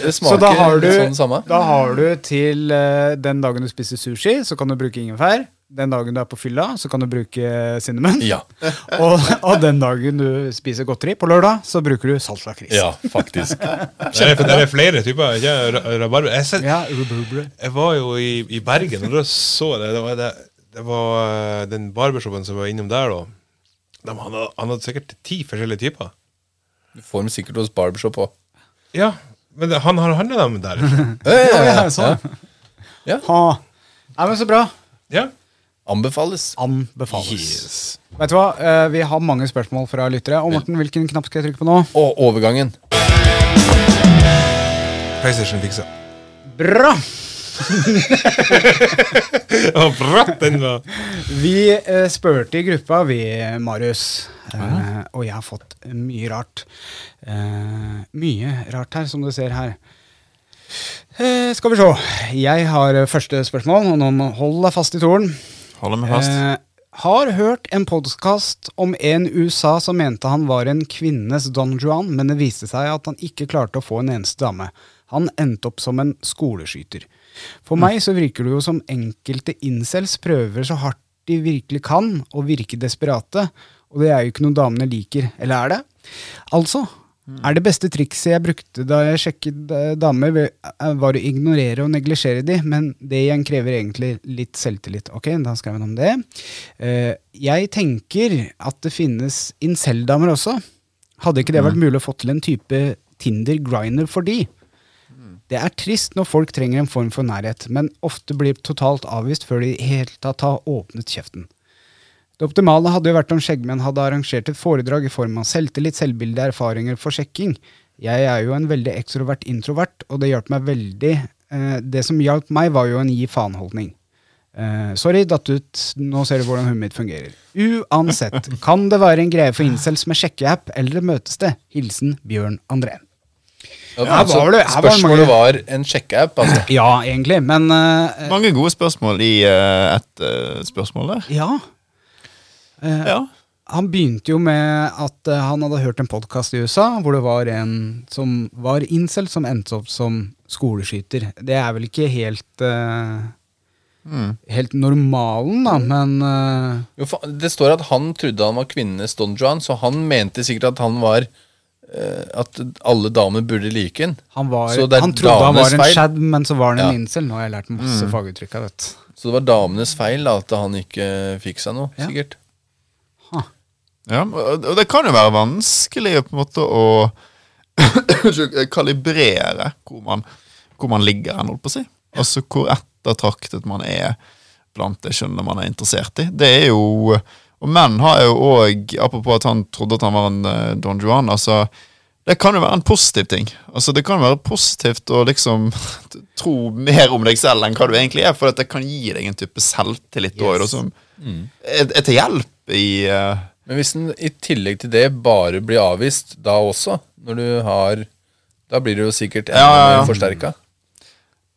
Det Så smaker da har, du, litt sånn samme. da har du til uh, den dagen du spiser sushi, så kan du bruke ingefær. Den dagen du er på fylla, så kan du bruke cinnamon. Ja. *laughs* Og, og den dagen du spiser godteri, på lørdag, så bruker du saltlakris. ja, faktisk. *laughs* Det er, det er flere typer. Jeg, ser- Ja, jeg var jo i, i Bergen, og da så jeg det. Det var, det, det var eh, den barbershopen som var innom der, da. De hadde, han hadde sikkert ti forskjellige typer. Du får dem sikkert hos barbershop òg. Ja, men det, han har handla dem der. *laughs* Ja, ja, sånn. Ja. Ha. Nei, men så bra. Ja. Anbefales. Anbefales. Vet du hva, uh, vi har mange spørsmål fra lyttere. Og Morten, hvilken knapp skal jeg trykke på nå? Og overgangen. PlayStation fiksa. Bra! *laughs* Og bratt den var. Vi eh, spurte i gruppa, vi, Marius. Eh, og jeg har fått mye rart. Eh, mye rart her, som du ser her. Eh, skal vi se. Jeg har eh, første spørsmål, og nå hold deg fast i meg fast. Eh, har hørt en podkast om en USA som mente han var en kvinnes Don Juan, men det viste seg at han ikke klarte å få en eneste dame. Han endte opp som en skoleskyter. For meg så virker det jo som enkelte incels prøver så hardt de virkelig kan, å virke desperate, og det er jo ikke noe damene liker. Eller er det? Altså, er det beste trikset jeg brukte da jeg sjekket eh, damer, eh, var å ignorere og neglisjere de, men det igjen krever egentlig litt selvtillit. Ok, da skrev han om det. Eh, jeg tenker at det finnes incel-damer også. Hadde ikke det vært mulig å få til en type Tinder-griner for de? Det er trist når folk trenger en form for nærhet, men ofte blir totalt avvist før de i hele tatt har åpnet kjeften. Det optimale hadde jo vært om skjeggmenn hadde arrangert et foredrag i form av selvtillit, selvbilde, erfaringer for sjekking. Jeg er jo en veldig ekstrovert introvert, og det hjalp meg veldig eh, Det som hjalp meg, var jo en gi faen-holdning. Uh, sorry, datt ut. Nå ser du hvordan huet mitt fungerer. Uansett, kan det være en greie for incels med sjekkeapp eller et møtested? Hilsen Bjørn André. Ja, her altså, var det- her var spørsmålet mange- var en sjekkeapp, altså. Ja, egentlig, men uh, Mange gode spørsmål i uh, ett uh, spørsmål der. Ja. Uh, Ja. Han begynte jo med at eh, han hadde hørt en podkast i USA hvor det var en som var incel, som endte opp som skoleskyter. Det er vel ikke helt mm. Helt normalen, da, men eh, Jo, det står at han trodde han var kvinnenes Don Juan, så han mente sikkert at han var eh, At alle damer burde like han. han, var, Så det er han trodde han var en feil? shad, men så var han en Ja. Mm. incel. Nå har jeg lært masse faguttrykk av dette. Så det var damenes feil da, at han ikke fikk seg noe, Ja. sikkert. Ja, og og det kan jo være vanskelig på en måte å *coughs* kalibrere hvor man, hvor man ligger hen, holdt på å si. Altså hvor ettertraktet man er blant det kjønnet man er interessert i. Det er jo Og menn har jo òg, apropos at han trodde at han var en eh, Don Juan, altså det kan jo være en positiv ting. Altså Det kan være positivt å liksom *laughs* tro mer om deg selv enn hva du egentlig er, for at det kan gi deg en type selvtillit òg, yes. som er, er til hjelp i eh, Men hvis en i tillegg til det bare blir avvist da også, når du har Da blir du jo sikkert enda Ja, ja, ja. mer forsterka.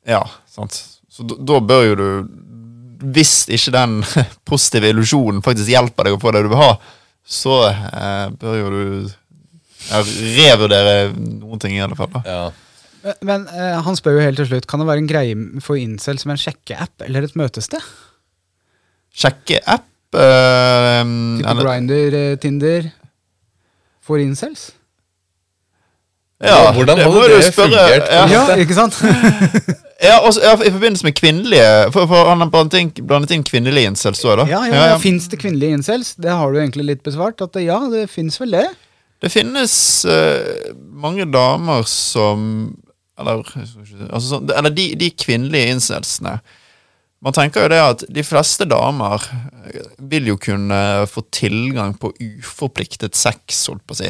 Ja, sant. Så da, da bør jo du Hvis ikke den *laughs* positive illusjonen faktisk hjelper deg å få det du vil ha, så eh, bør jo du ja, revurdere noen ting, i alle fall. da. Ja. Men, men eh, han spør jo helt til slutt Kan det være en greie for incel som en sjekkeapp eller et møtested? Sjekke app. Eh, Type eller- Grinder, eh, Tinder for incels? ja, Hvordan det hadde det spørre- fungert? Ja, Ja, ikke sant? *laughs* ja, også, ja, I forbindelse med kvinnelige For, for han har blandet inn, kvinnelige incels òg, da. Ja, ja, ja. Fins det kvinnelige incels? Det har du egentlig litt besvart. At ja, det fins vel det. Det finnes uh, mange damer som Eller, altså, eller de, de kvinnelige incelsene. Man tenker jo det at de fleste damer eh, vil jo kunne få tilgang på uforpliktet sex, holdt på å si.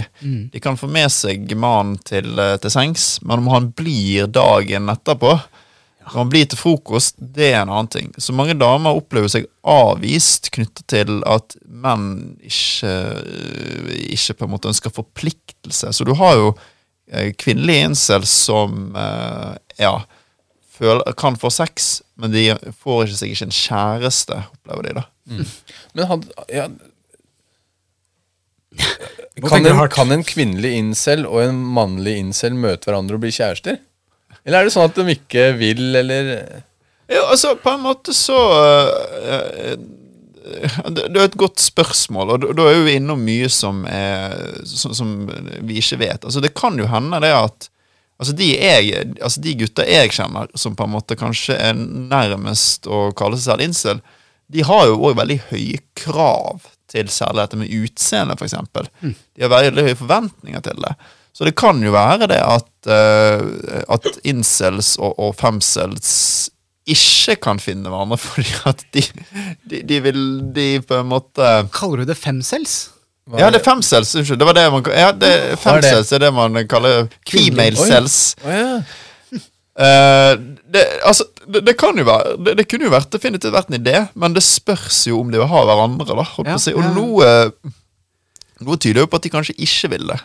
De kan få med seg mannen til, eh, til sengs, men om han blir dagen etterpå, når han blir til frokost, det er en annen ting. Så mange damer opplever seg avvist knyttet til at menn ikke, ikke på en måte ønsker forpliktelse. Så du har jo kvinnelig kvinnelige incels som eh, ja, føler, kan få sex, men de får ikke seg ikke en kjæreste, opplever de da. *laughs* Men han ja. Kan, en, kan en kvinnelig incel og en mannlig incel møte hverandre og bli kjærester? Eller er det sånn at de ikke vil, eller Ja, altså, på en måte så eh, Det det er et godt spørsmål, og da- er vi innom mye som, er, som, som vi ikke vet. Altså, det kan jo hende det at altså de, jeg, altså de gutta jeg kjenner, som på en måte kanskje er nærmest å kalle seg selv incel, de har jo òg veldig høye krav til særlig dette med utseende, f.eks. eksempel De har veldig høye forventninger til det. Så det kan jo være det at, uh, at incels og, og femcels ikke kan finne hverandre *laughs* fordi at de, de, de vil De på en måte Kaller du det femcels? Ja, det er femcels. Unnskyld. Det var det man Ja, det, Hva er det? femcels er det man kaller female cells. Oh, ja. uh, *laughs* det, altså, det, det kan jo være det, det kunne jo vært definitivt vært en idé, men det spørs jo om de vil ha hverandre. da holdt på Ja, å si. Og ja. noe, noe tyder jo på at de kanskje ikke vil det.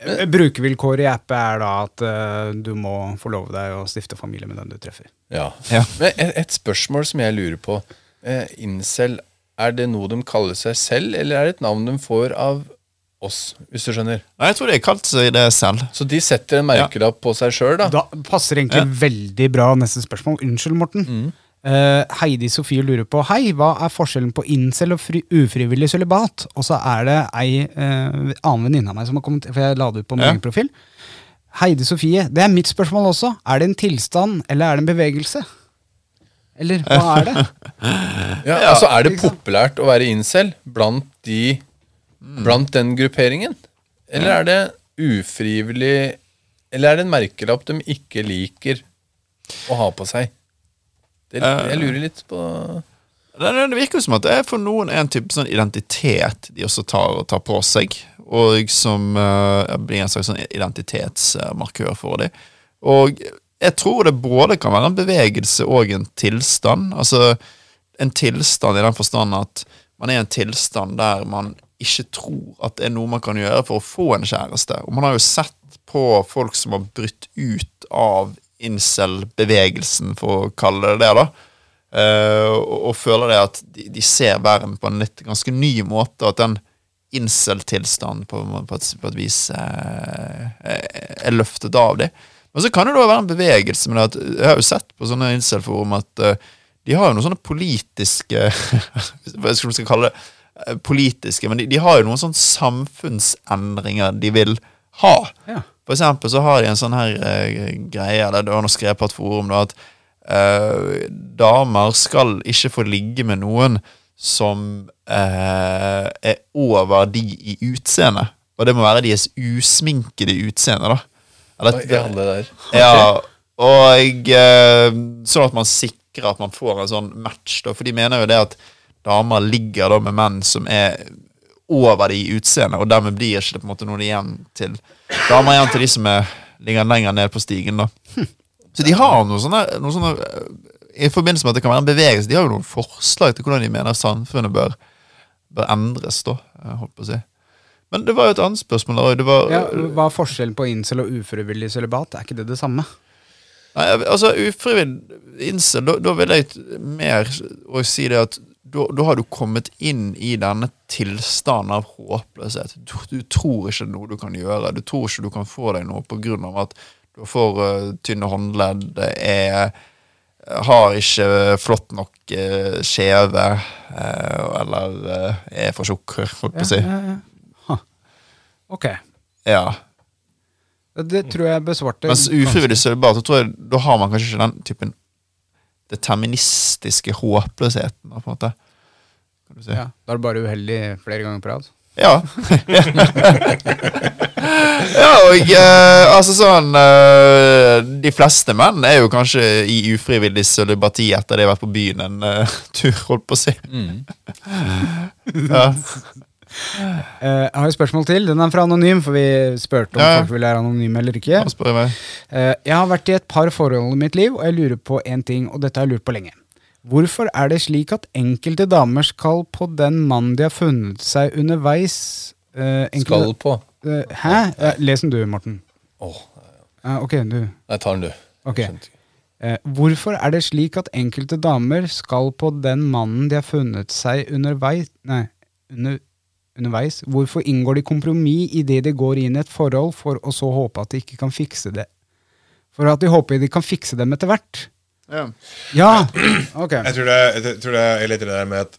Eh, Brukervilkåret i appen er da at uh, du må få love deg å stifte familie med den du treffer. Ja. Ja. Men et, et spørsmål som jeg lurer på. Uh, incel, er det noe de kaller seg selv, eller er det et navn de får av oss, hvis du skjønner? Nei, Jeg tror de kalte seg det selv. Så de setter en merkelapp på seg sjøl, da? Da passer egentlig veldig bra neste spørsmål. Unnskyld, Morten. Eh, Heidi Sofie lurer på Hei, hva er forskjellen på incel og fri, ufrivillig sølibat? Og så er det ei uh, annen venninne av meg som har kommet For jeg la det ut på min Ja. profil. Heidi Sofie, det er mitt spørsmål også. Er det en tilstand, eller er det en bevegelse? Eller hva er det? *laughs* Ja, altså Er det populært å være incel blant de Blant den grupperingen? Eller er det ufrivillig Eller er det en merkelapp de ikke liker å ha på seg? Det, jeg lurer litt på Det, det virker jo som at det er for noen er en type sånn identitet de også tar, tar på seg. og som uh, blir en slags sånn identitetsmarkør for dem. Og jeg tror det både kan være en bevegelse og en tilstand. Altså en tilstand i den forstand at man er en tilstand der man ikke tror at det er noe man kan gjøre for å få en kjæreste. Og man har jo sett på folk som har brutt ut av incel-bevegelsen, for å kalle det det, da. uh, og, og føler det at de, de ser verden på en litt ganske ny måte, at den incel-tilstanden på, på, på et vis uh, er løftet av dem. Men så kan det da være en bevegelse men Jeg har jo sett på sånne incel-forum at uh, de har jo noen sånne politiske *laughs* Hva skal man kalle det? Politiske, men de, de har jo noen sånne samfunnsendringer de vil ha. Ja. For eksempel så har de en sånn her eh, greie, eller det var noe skrevet på et forum, da, at eh, damer skal ikke få ligge med noen som eh, er over de i utseende. Og det må være deres usminkede utseende, da. Eller, Oi, der. *laughs* ja, og eh, sånn at man sikrer at man får en sånn match, da. For de mener jo det at damer ligger da med menn som er over de i utseende, og dermed blir ikke det på en måte noen igjen til damer igjen til de som er, ligger lenger ned på stigen, da. Så de har noe sånne, noe sånne eh, I forbindelse med at det kan være en bevegelse, de har jo noen forslag til hvordan de mener samfunnet bør, bør endres, da, eh, holdt på å si. Men det var jo et annet spørsmål. da, Det var, Ja, hva er forskjellen på incel og ufrivillig sølibat? Er ikke det det samme? Nei, altså ufrivillig incel, da, da vil jeg mer å si det at da, da har du kommet inn i denne tilstanden av håpløshet. Du, du tror ikke noe du kan gjøre. Du tror ikke du kan få deg noe av at du for eh, tynne håndledd, er har ikke flott nok uh, skjeve, uh, eller uh, er for tjukk, holdt på å si. Ja, ja, ja. Ok. Ja. Det tror jeg besvarte Mens ufrivillig sølibat, så tror jeg da har man kanskje ikke den typen deterministiske håpløsheten. på en måte. Kan du si. Ja, Da er du bare uheldig flere ganger på rad. Ja. *laughs* ja, og eh, altså sånn eh, De fleste menn er jo kanskje i ufrivillig sølibati etter de har vært på byen en eh, tur, holdt på å si. ja. *laughs* Eh, jeg har et spørsmål til. Den er fra Anonym, for vi spurte om Ja, folk vil være anonyme eller ikke. Jeg. Eh, jeg har vært i et par forhold i mitt liv, og jeg lurer på én ting, og dette har jeg lurt på lenge. Hvorfor er det slik at enkelte damer skal på den mannen de har funnet seg underveis eh, enkelte- Skal på. Eh, hæ? Les den du, Morten. Åh, Eh, ok, du. Nei, tar den, du. Ok. Eh, hvorfor er det slik at enkelte damer skal på den mannen de har funnet seg underveis Nei, under, underveis? Hvorfor inngår de kompromiss idet de går inn i et forhold, for å så håpe at de ikke kan fikse det? For at de håper de kan fikse dem etter hvert? Ja. Ja! Ok. Jeg tror, det, jeg tror det er litt det der med at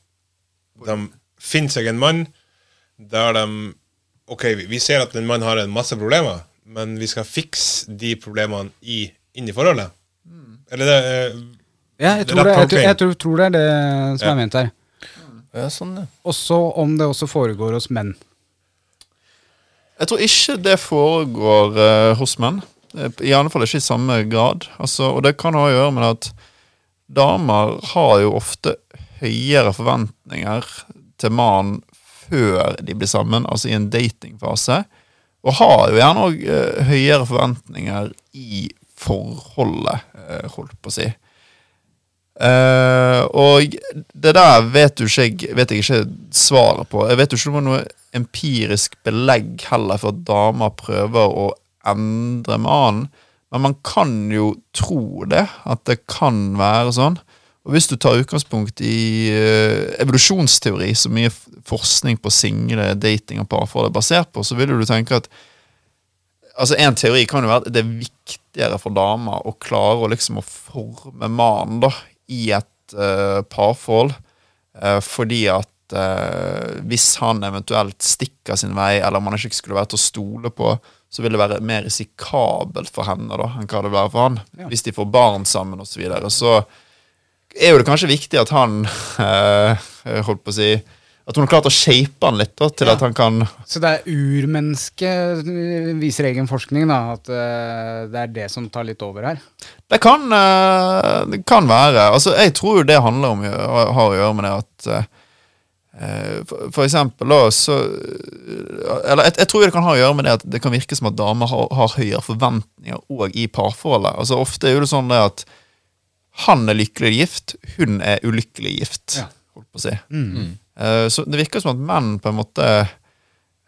de finner seg en mann der de Ok, vi- vi ser at en mann har en masse problemer, men vi skal fikse de problemene i, inni forholdet. Eller det eh, Ja, jeg tror det, jeg, tror, jeg tror, tror det er det som Ja. er ment her. Ja, sånn, ja. Også om det også foregår hos menn. Jeg tror ikke det foregår eh, hos menn. Eh, I alle fall ikke i samme grad. Altså, og det kan ha å gjøre med at damer har jo ofte høyere forventninger til mannen før de blir sammen, altså i en datingfase. Og har jo gjerne òg høyere forventninger i forholdet, eh, holdt på å si. Eh, og det der vet, du ikke, jeg- vet jeg ikke svaret på. Jeg vet jo ikke om det er noe empirisk belegg heller for at damer prøver å endre mannen. Men man kan jo tro det, at det kan være sånn. Og hvis du tar utgangspunkt i uh, evolusjonsteori, så mye forskning på single, dating og parforhold er basert på, så vil du tenke at Altså En teori kan jo være at det er viktigere for damer å klare å liksom å forme mannen da i et uh, parforhold. uh, fordi at eh, hvis han eventuelt stikker sin vei, eller om han ikke skulle være til å stole på, så vil det være mer risikabelt for henne da enn hva det vil være for han. Hvis de får barn sammen osv. Så, videre, så er jo det kanskje viktig at han *laughs* holdt på å si At hun har klart å shape han litt da, til Ja. at han kan Så det er urmennesket, viser egen forskning, da, at uh, det er det som tar litt over her. Det kan, uh, det kan være. Altså, jeg tror jo det handler om har å gjøre med det at uh, for, for eksempel da, så Eller jeg, jeg tror det kan ha å gjøre med det at det kan virke som at damer har, har høyere forventninger òg i parforholdet. Altså Ofte er jo det sånn det at han er lykkelig gift, hun er ulykkelig gift. Ja. Holdt på å si. Eh, så det virker som at menn på en måte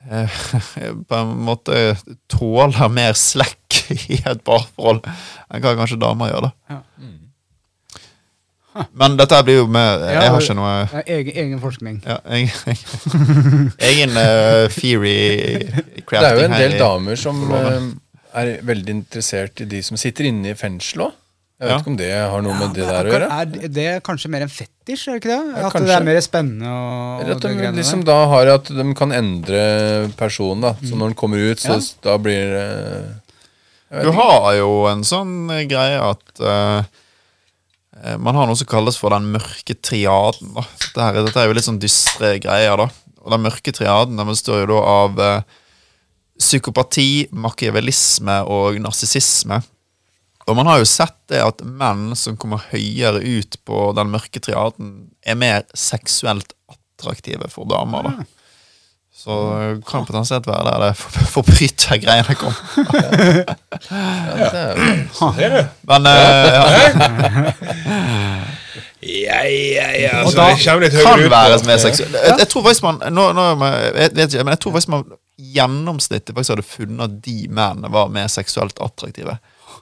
eh, *laughs* På en måte tåler mer slekk *laughs* i et parforhold enn hva kanskje damer gjør. da Ja. Men dette blir jo med Jeg Ja, har ikke noe egen, egen forskning. ja, egen, *laughs* egen eh, theory crafting Det er jo en del damer som eh, er veldig interessert i de som sitter inne i fengsel òg. Jeg vet Ja. ikke om det har noe med det der å gjøre. Er det er kanskje mer en fetisj, er det ikke det? Ja, at det er mer spennende og, Eller at de som liksom da har at de kan endre personen. da Så når den kommer ut, så Ja. da blir det Du har jo en sånn eh, greie at eh, eh, Man har noe som kalles for den mørke triaden. Da. Dette, her, dette er jo litt sånn dystre greier. da Og Den mørke triaden den består jo da av uh, psykopati, makiavelisme og narsissisme. Og man har jo sett det at menn som kommer høyere ut på den mørke triaden, er mer seksuelt attraktive for damer. da Så det kan potensielt være der det for- forbrytergreiene kom. Ja, det er, Ser du? Men eh, ja, Ja, ja, ja. Og Så da det kommer litt kan høyere ut. være mer seksuelt. Jeg, jeg tror faktisk man nå, nå, jeg vet ikke, men jeg tror faktisk man gjennomsnittet faktisk hadde funnet at de mennene var mer seksuelt attraktive.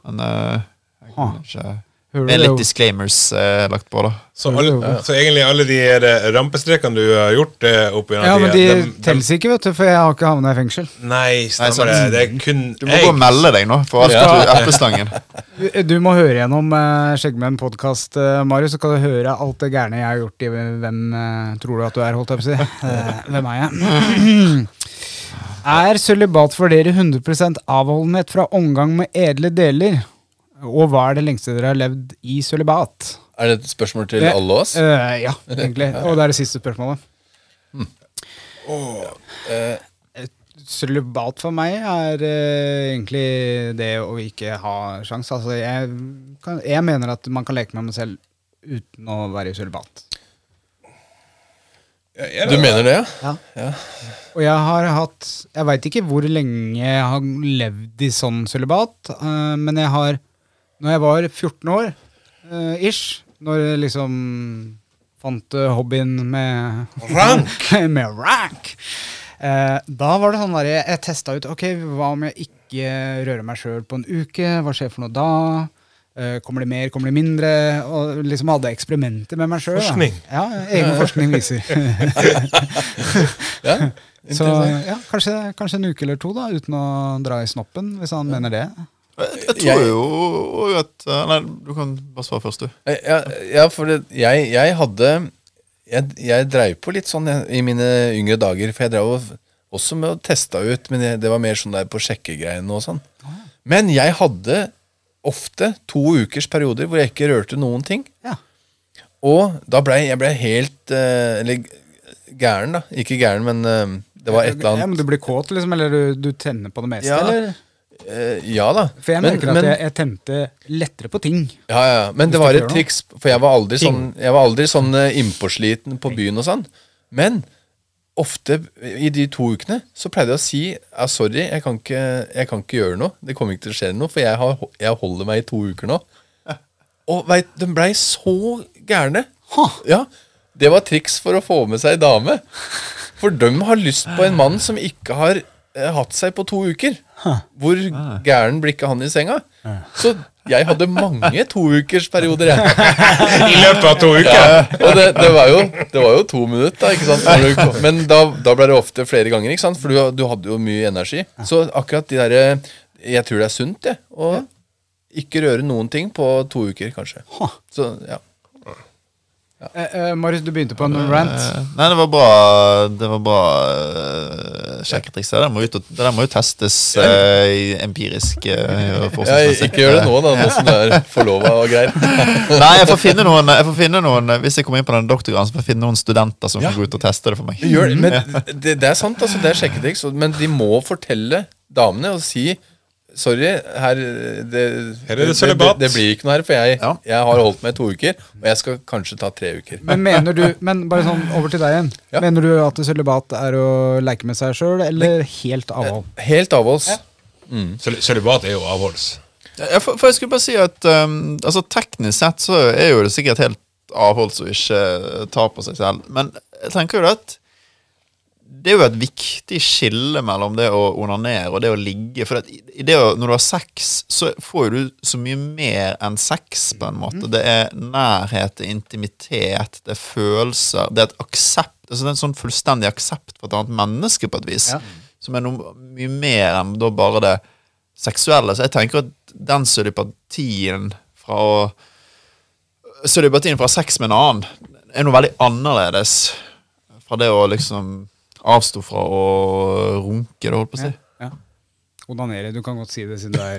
Men eh, jeg kan ikke Med litt disclaimers eh, lagt på, da. Så, alle, så egentlig alle de eh, rampestrekene du har gjort eh, opp gjennom Ja, men de de, de teller ikke, vet du, for jeg har ikke havna i fengsel. Nei, Nei, det. Det er kun Du må gå og melde deg nå for alt Ja. du eplestangen. Du- Du må høre gjennom uh, Skjeggmenn-podkast, uh, Marius, så kan du høre alt det gærne jeg har gjort i Hvem eh, tror du at du er, holdt jeg på å si. Eh, hvem er jeg? *clears throat* er sølibat for dere 100% avholdenhet fra omgang med edle deler? Og hva er det lengste dere har levd i sølibat? er det et spørsmål til Det- alle oss? Eh, ja, egentlig. Og det er det siste spørsmålet. Eh, Sølibat for meg er uh, egentlig det å ikke ha sjans. Altså, jeg, kan, jeg mener at man kan leke med meg selv uten å være i sølibat. Du det- mener det, ja? Og jeg har hatt Jeg veit ikke hvor lenge jeg har levd i sånn sølibat, uh, men jeg har Når jeg var 14 år, uh, ish, når jeg liksom fant uh, hobbyen med Rank! *laughs* med rank! Eh, da var det sånn der jeg, jeg testa ut Ok, hva om jeg ikke rører meg sjøl på en uke? Hva skjer for noe da? Eh, kommer det mer, kommer det mindre? Og liksom hadde eksperimenter med meg sjøl. Forskning. Ja, egen forskning viser. *laughs* ja? Så ja, kanskje, kanskje en uke eller to, da, uten å dra i snoppen, hvis han mener det. Jeg, jeg tror jo at Nei, du kan bare svare først, du. Eh, Ja, ja for det, jeg, jeg hadde Jeg, jeg dreiv på litt sånn i mine yngre dager. For jeg drev og- også med å teste ut, men jeg, det var mer sånn der på sjekkegreiene og sånn. Men jeg hadde ofte to ukers perioder hvor jeg ikke rørte noen ting. Ja. Og da blei jeg ble helt eh, Eller gæren, da. Ikke gæren, men eh, det var et eller Ja, men du blir kåt, liksom, eller du, du tenner på det meste? Ja. eller? eh, Ja da. For jeg Men- merker at men- jeg, jeg tente lettere på ting. Ja, ja, men det var et triks, for jeg var aldri sånn, jeg var aldri sånn uh, innpåsliten på byen og sånn. Men ofte i de to ukene så pleide jeg å si ja, sorry, jeg kan, ikke, jeg kan ikke gjøre noe. Det kommer ikke til å skje noe, for jeg, har, jeg holder meg i to uker nå. Og veit, de blei så gærne. Ja, Det var triks for å få med seg dame. For de har lyst på en mann som ikke har eh, hatt seg på to uker. Hvor gæren blir ikke han i senga? Så jeg hadde mange toukersperioder, jeg. I løpet av to uker? Ja, og det, det, var jo, det var jo to minutter, da, ikke sant? Når du kom- Men da, da ble det ofte flere ganger, ikke sant? for du, du hadde jo mye energi. Så akkurat de derre Jeg tror det er sunt, det. Å ikke røre noen ting på to uker, kanskje. Så ja. Eh, eh, Marius, du begynte på en rant. Eh, Nei, det var bra Det var bra uh, sjekketriks. Det der må, ut, det der må jo testes uh, empirisk. Uh, ja ikke gjør det nå, da, nå som det er forlova og greier. *laughs* Nei, jeg får finne noen, jeg får finne noen Hvis jeg kommer inn på den doktorgraden, så får jeg finne noen studenter som Ja. kan gå ut og teste det for meg. Gjør det, men det, det er sant, altså. Det er sjekketriks. triks Men de må fortelle damene og si Sorry, her det, Her er det det, det, det blir ikke noe her, for jeg, Ja. jeg har holdt meg i to uker, og jeg skal kanskje ta tre uker. Men mener du, men bare sånn over til deg igjen. Ja. Mener du at sølibat er å leke med seg sjøl, eller helt avhold? Helt avholds. Søl- Sølibat er jo avholds. Ja, for, for jeg skulle bare si at um, altså, teknisk sett så er jo det sikkert helt avholds å ikke ta på seg selv. Men jeg tenker jo at det er jo et viktig skille mellom det å onanere og det å ligge. For i det å, når du har sex, så får du så mye mer enn sex, på en måte. Det er nærhet, det er intimitet, det er følelser, det er et aksept. Altså det er en sånn fullstendig aksept for et annet menneske, på et vis. Ja. Som er noe mye mer enn da bare det seksuelle. Så jeg tenker at den sølibatien fra å Sølibatien fra sex med en annen er noe veldig annerledes fra det å liksom avstå fra å runke, det holdt på å si. Ja. Onanere. Du kan godt si det siden du er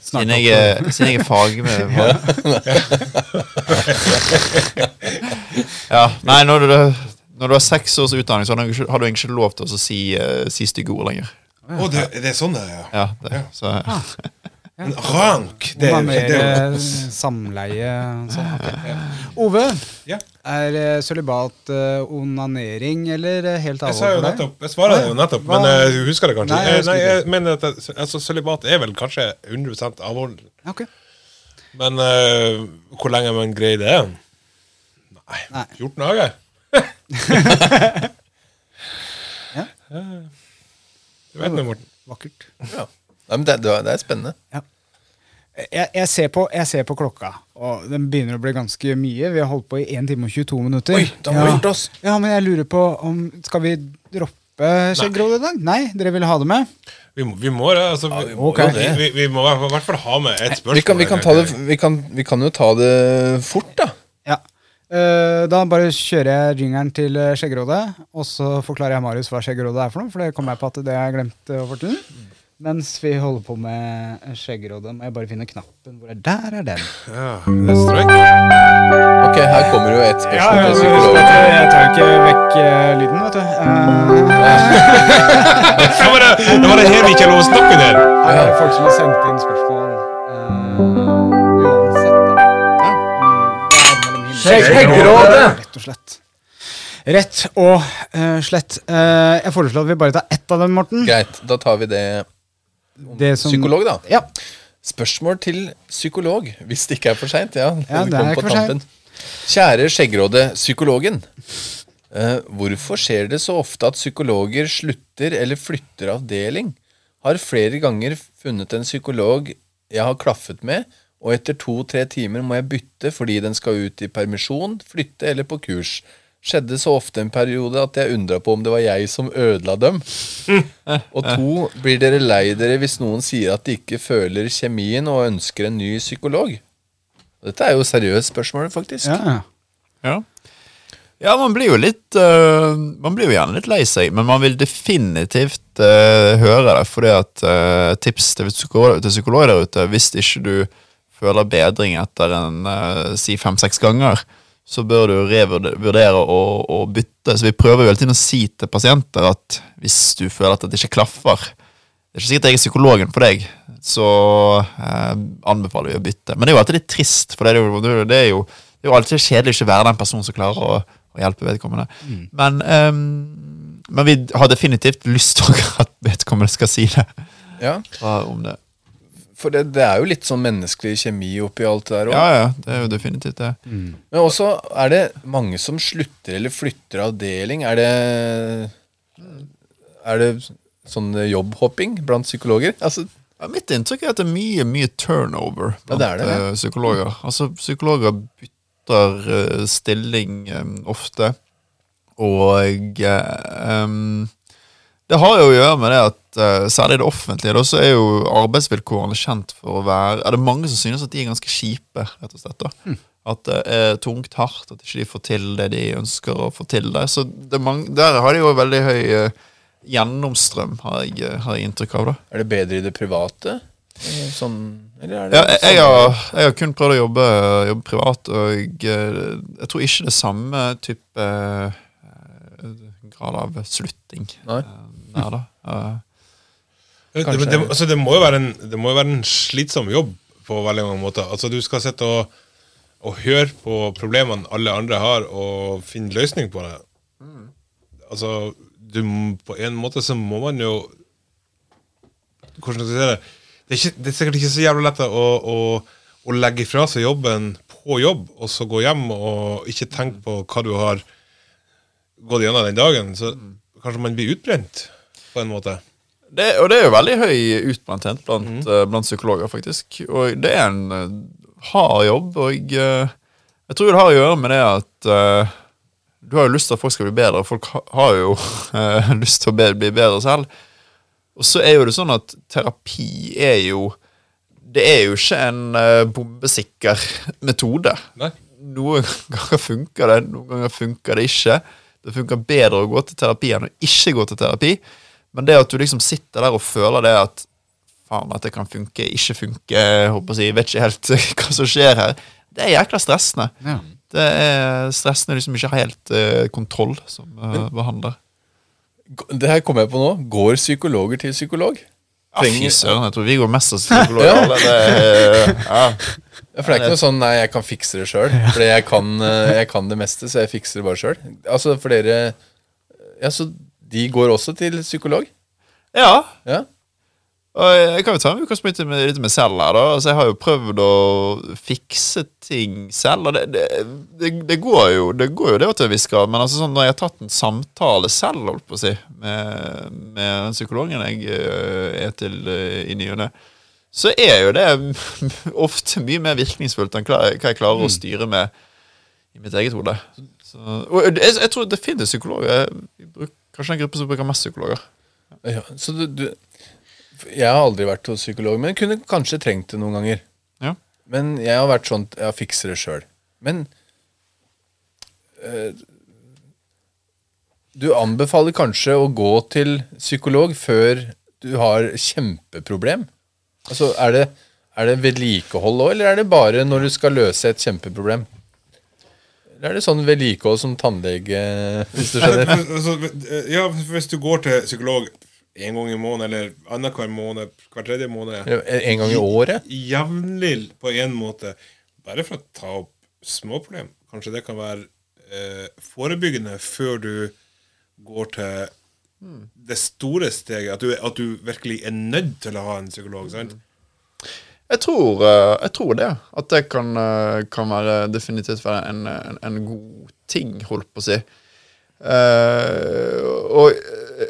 Siden jeg, er- siden jeg er fag med *laughs* Ja, nei, når du, når du har seks års utdanning, så har du, ikke- har du egentlig ikke lov til å si, eh, si stygge ord lenger. Å, det, det er sånn det er, ja. Ja, det, så, Men rank det, det er jo samleie sånn. ok. Ove, Ja. er eh, sølibat uh, onanering eller eh, helt avhold for deg? nettopp, jeg svarer det jo nettopp, men du husker det kanskje? Nei, jeg Nei, jeg mener at altså, Sølibat er vel kanskje 100 avhold, Ok. men uh, hvor lenge man greier det? Nei, Nei. 14 dager? *laughs* *laughs* Ja. Du vet det, Morten. Vakkert. Ja. Nei, men det, det er- spennende. Ja. Jeg, jeg, ser på, jeg ser på klokka, og den begynner å bli ganske mye. Vi har holdt på i 1 time og 22 minutter. Oi, da har vi gjort oss. Ja, men jeg lurer på om Skal vi droppe skjeggråd i dag? Nei, dere vil ha det med? Vi må, vi må det. Altså, vi, må jo vi, det. vi, vi må i hvert fall ha med et spørsmål. Vi kan, vi, kan ta det, vi, kan, vi kan jo ta det fort, da. Ja. Uh, da bare kjører jeg ringeren til Skjeggerådet, og så forklarer jeg Marius hva Skjeggerådet er for noe, for det kom jeg på at det jeg glemte eh, å fortelle. Mens vi holder på med skjeggerådet, må jeg bare finne knappen. Hvor er Der er den. Ja, er. Ok, her kommer jo et spørsmål til jeg, psykologen. jeg tar ikke vekk uh, lyden, vet du. Uh, *laughs* Det var det, det var det her vi ikke lov å snakke der! her er det folk som har sendt inn spørsmål Skjeggerådet uansett, da. Mm, det mellom himmel- Skjeggrådet! Rett og slett. Rett og eh, slett. Uh, jeg foreslår at vi bare tar ett av dem, Morten. Greit, da tar vi Det som- Psykolog, da. Ja. Spørsmål til psykolog, hvis det ikke er for seint. Ja, Ja, det er ikke for tampen. Kjære Skjeggråde, psykologen. Uh, hvorfor skjer det så ofte at psykologer slutter eller flytter avdeling? Har flere ganger funnet en psykolog jeg har klaffet med, og etter to-tre timer må jeg bytte fordi den skal ut i permisjon, flytte eller på kurs. Skjedde så ofte en periode at jeg undra på om det var jeg som ødela dem. *laughs* Og to, blir dere lei dere hvis noen sier at de ikke føler kjemien og ønsker en ny psykolog? Dette er jo seriøst spørsmål, faktisk. Ja. Ja. ja, man blir jo litt uh, Man blir jo gjerne litt lei seg, men man vil definitivt uh, høre det. Fordi at uh, tips til psykologer, til psykologer der ute, hvis ikke du føler bedring etter en si fem-seks ganger, så bør du revurdere å, å bytte. Så vi prøver jo hele tiden å si til pasienter at hvis du føler at det ikke klaffer Det er ikke sikkert jeg er psykologen for deg, så eh, anbefaler vi å bytte. Men det er jo alltid litt trist, for det er jo, det er jo, det er jo alltid kjedelig å ikke være den personen som klarer å, å hjelpe vedkommende. Men, um, men vi har definitivt lyst til *laughs* at vedkommende skal si det. Ja, Hva om det. For det, det er jo litt sånn menneskelig kjemi oppi alt det der òg. Ja, ja, det er jo definitivt det. Men også er det mange som slutter eller flytter avdeling. Er det Er det sånn jobbhopping blant psykologer? Altså, Ja, mitt inntrykk er at det er mye mye turnover Ja, blant det er det, ja. eh, psykologer. Altså, psykologer bytter uh, stilling um, ofte, og em, det har jo å gjøre med det at særlig i det offentlige da, så er jo arbeidsvilkårene kjent for å være Er det mange som synes at de er ganske kjipe, rett og slett. da Mm. At det er tungt, hardt, at ikke de får til det de ønsker å få til der. Så det mange, der har de jo veldig høy eh, gjennomstrøm, har jeg, eh, har jeg inntrykk av. da er det bedre i det private? Eh, Sånn, eller det ja, jeg, jeg, sånn- har, jeg har kun prøvd å jobbe, jobbe privat, og jeg, eh, tror ikke det er samme type eh, grad av slutting Nei. eh, der, da. *clears throat* Det, det, altså, det, må jo være en, det må jo være en slitsom jobb på veldig mange måter. Altså, du skal sitte og, og høre på problemene alle andre har, og finne løsning på det. Altså, du, på en måte så må man jo Hvordan skal jeg si det? Det er, ikke, det er sikkert ikke så jævlig lett å, å, å legge fra seg jobben på jobb, og så gå hjem og ikke tenke på hva du har gått gjennom den dagen. Så kanskje man blir utbrent på en måte. Det, og det er jo veldig høy utbrenthet blant, eh, blant psykologer, faktisk. Og det er en eh, hard jobb, og eh, jeg tror det har å gjøre med det at uh, du har jo lyst til at folk skal bli bedre, og folk har jo uh, *laughs* lyst til å bli bedre selv. Og så er jo det sånn at terapi er jo Det er jo ikke en uh, bombesikker metode. Nei. Noen ganger funker det, noen ganger funker det ikke. Det funker bedre å gå til terapi enn å ikke gå til terapi. Men det at du liksom sitter der og føler det at faen, at det kan funke, ikke funke, håper jeg vet ikke helt *laughs* hva som skjer her, det er jækla stressende. Ja. Det er stressende liksom ikke har helt uh, kontroll som uh, behandler. Det her kommer jeg på nå. Går psykologer til psykolog? Ja, fy søren, jeg tror vi går mest til. *laughs* Er- ja. Ja, for det er ikke noe sånn 'nei, jeg kan fikse det sjøl'. For jeg, kan, eh, jeg kan det meste, så jeg fikser det bare sjøl. Altså, for dere Ja, så de går også til psykolog? ja. Ja. Og jeg kan jo ta med utgangspunkt i med- litt med selv her, da. Altså, jeg har jo prøvd å fikse ting selv, og det, det, det, det går jo det går jo det til en viss grad. Men altså, sånn, når jeg har tatt en samtale selv, holdt på å si, med, med den psykologen jeg eh, er til eh, i ny og ne, så er jo det *laughs* ofte mye mer virkningsfullt enn hva jeg klarer å styre med i mitt eget hode. Så, og jeg, jeg tror finnes psykologer Jeg bruker, Kanskje en gruppe som bruker mest psykologer. ja. Så du, du Jeg har aldri vært hos psykolog, men kunne kanskje trengt det noen ganger. Ja. Men jeg har vært sånn Jeg fikser det sjøl. Men øh, Du anbefaler kanskje å gå til psykolog før du har kjempeproblem? Altså, er det, er det vedlikehold òg, eller er det bare når du skal løse et kjempeproblem? Eller er det sånn vedlikehold som tannlege, hvis du skjønner? Altså, ja, hvis du går til psykolog en gang i måneden, eller annenhver måned, hver tredje måned En gang i året? Jevnlig på en måte, bare for å ta opp småproblem. Kanskje det kan være eh, forebyggende før du går til det store steget. At du, at du virkelig er nødt til å ha en psykolog. sant? Jeg tror, eh, jeg tror det. At det kan, eh, kan være definitivt være en, en, en god ting, holdt på å si. Uh, og,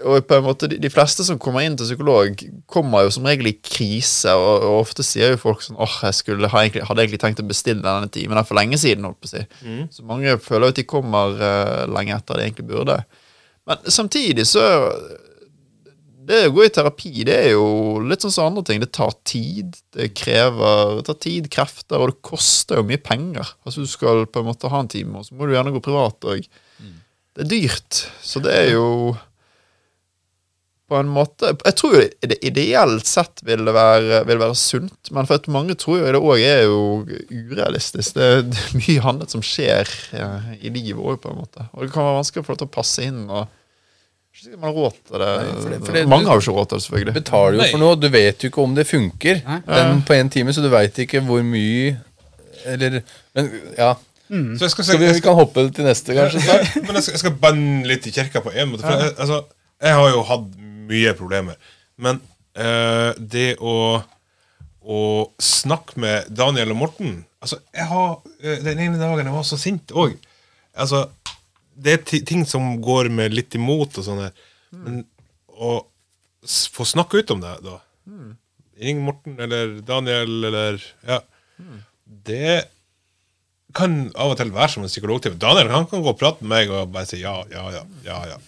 og på en måte de, de fleste som kommer inn til psykolog, kommer jo som regel i krise. Og, og ofte sier jo folk sånn åh, jeg skulle, hadde egentlig tenkt å bestille denne timen her for lenge siden. holdt på å si. Så mange føler jo at de kommer uh, lenge etter de egentlig burde. Men samtidig så det å gå i terapi, det er jo litt sånn som andre ting. Det tar tid. Det krever det tar tid, krefter, og det koster jo mye penger. Altså Du skal på en måte ha en time, og så må du gjerne gå privat òg. Det er dyrt. Så det er jo på en måte Jeg tror jo det ideelt sett vil det være, vil være sunt, men for at mange tror jo det òg er jo urealistisk. Det det er mye annet som skjer eh, i livet òg, på en måte. Og det kan være vanskelig å få det til å passe inn. og man har råd til det. for det- for det- Mange har jo ikke råd til det, selvfølgelig. betaler jo Nei. for noe, du vet jo ikke om det funker den på en time, så du veit ikke hvor mye Eller Men ja. Så jeg skal, så Skal vi, jeg vi skal, kan hoppe til neste, kanskje? men jeg skal, jeg skal banne litt i kirka på en måte. For jeg, altså, jeg har jo hatt mye problemer. Men øh, det å å snakke med Daniel og Morten Altså, jeg har eh, Den ene dagen jeg var så sint òg. Altså, det er ting som går med litt imot og sånn her. Men å få snakke ut om det, da Ring Morten eller Daniel eller Ja. Det kan av og til være som en psykologtime. Daniel han kan gå og prate med meg og bare si ja, ja, ja. ja, ja.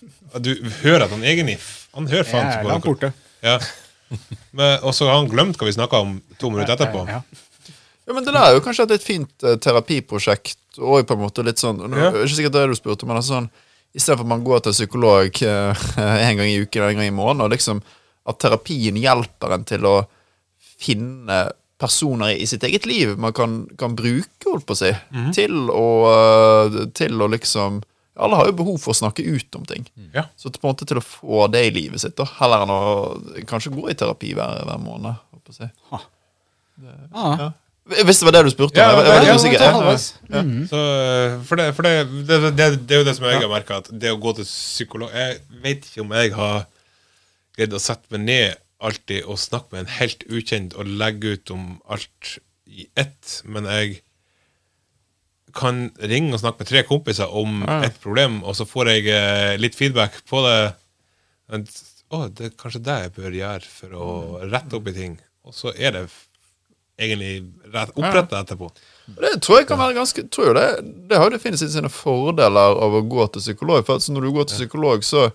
Du hører at han egentlig Han hører faen er på langt. Ja. Men, og så har han glemt hva vi snakka om to minutter etterpå. Ja. Ja, men Det der er jo kanskje et fint eh, terapiprosjekt. Og på en måte litt sånn nå, Ja. Ikke sikkert det du spurte, men altså sånn istedenfor at man går til psykolog eh, *laughs* en gang i uken en gang i måneden, og liksom at terapien hjelper en til å finne personer i sitt eget liv man kan, kan bruke, holdt på å si, til, å, eh, til å liksom Alle har jo behov for å snakke ut om ting. Ja. Så på en måte til å få det i livet sitt, da, heller enn å kanskje gå i terapi hver, hver måned. holdt på å si. Ja, Ja. Hvis det var det du spurte Ja, om? Jeg, jeg, ja, halvveis. Så, eh, for det, for det, det, det, er jo det som jeg har merka, at det å gå til psykolog Jeg vet ikke om jeg har greid å sette meg ned alltid og snakke med en helt ukjent og legge ut om alt i ett, men jeg kan ringe og snakke med tre kompiser om et problem, og så får jeg eh, litt feedback på det. Men, å, det er kanskje det jeg bør gjøre for å rette opp i ting. Og så er det egentlig rett, oppretta etterpå. Det tror jeg kan være ganske tror det, det har jo definitivt sine fordeler av å gå til psykolog. For når du går til psykolog, så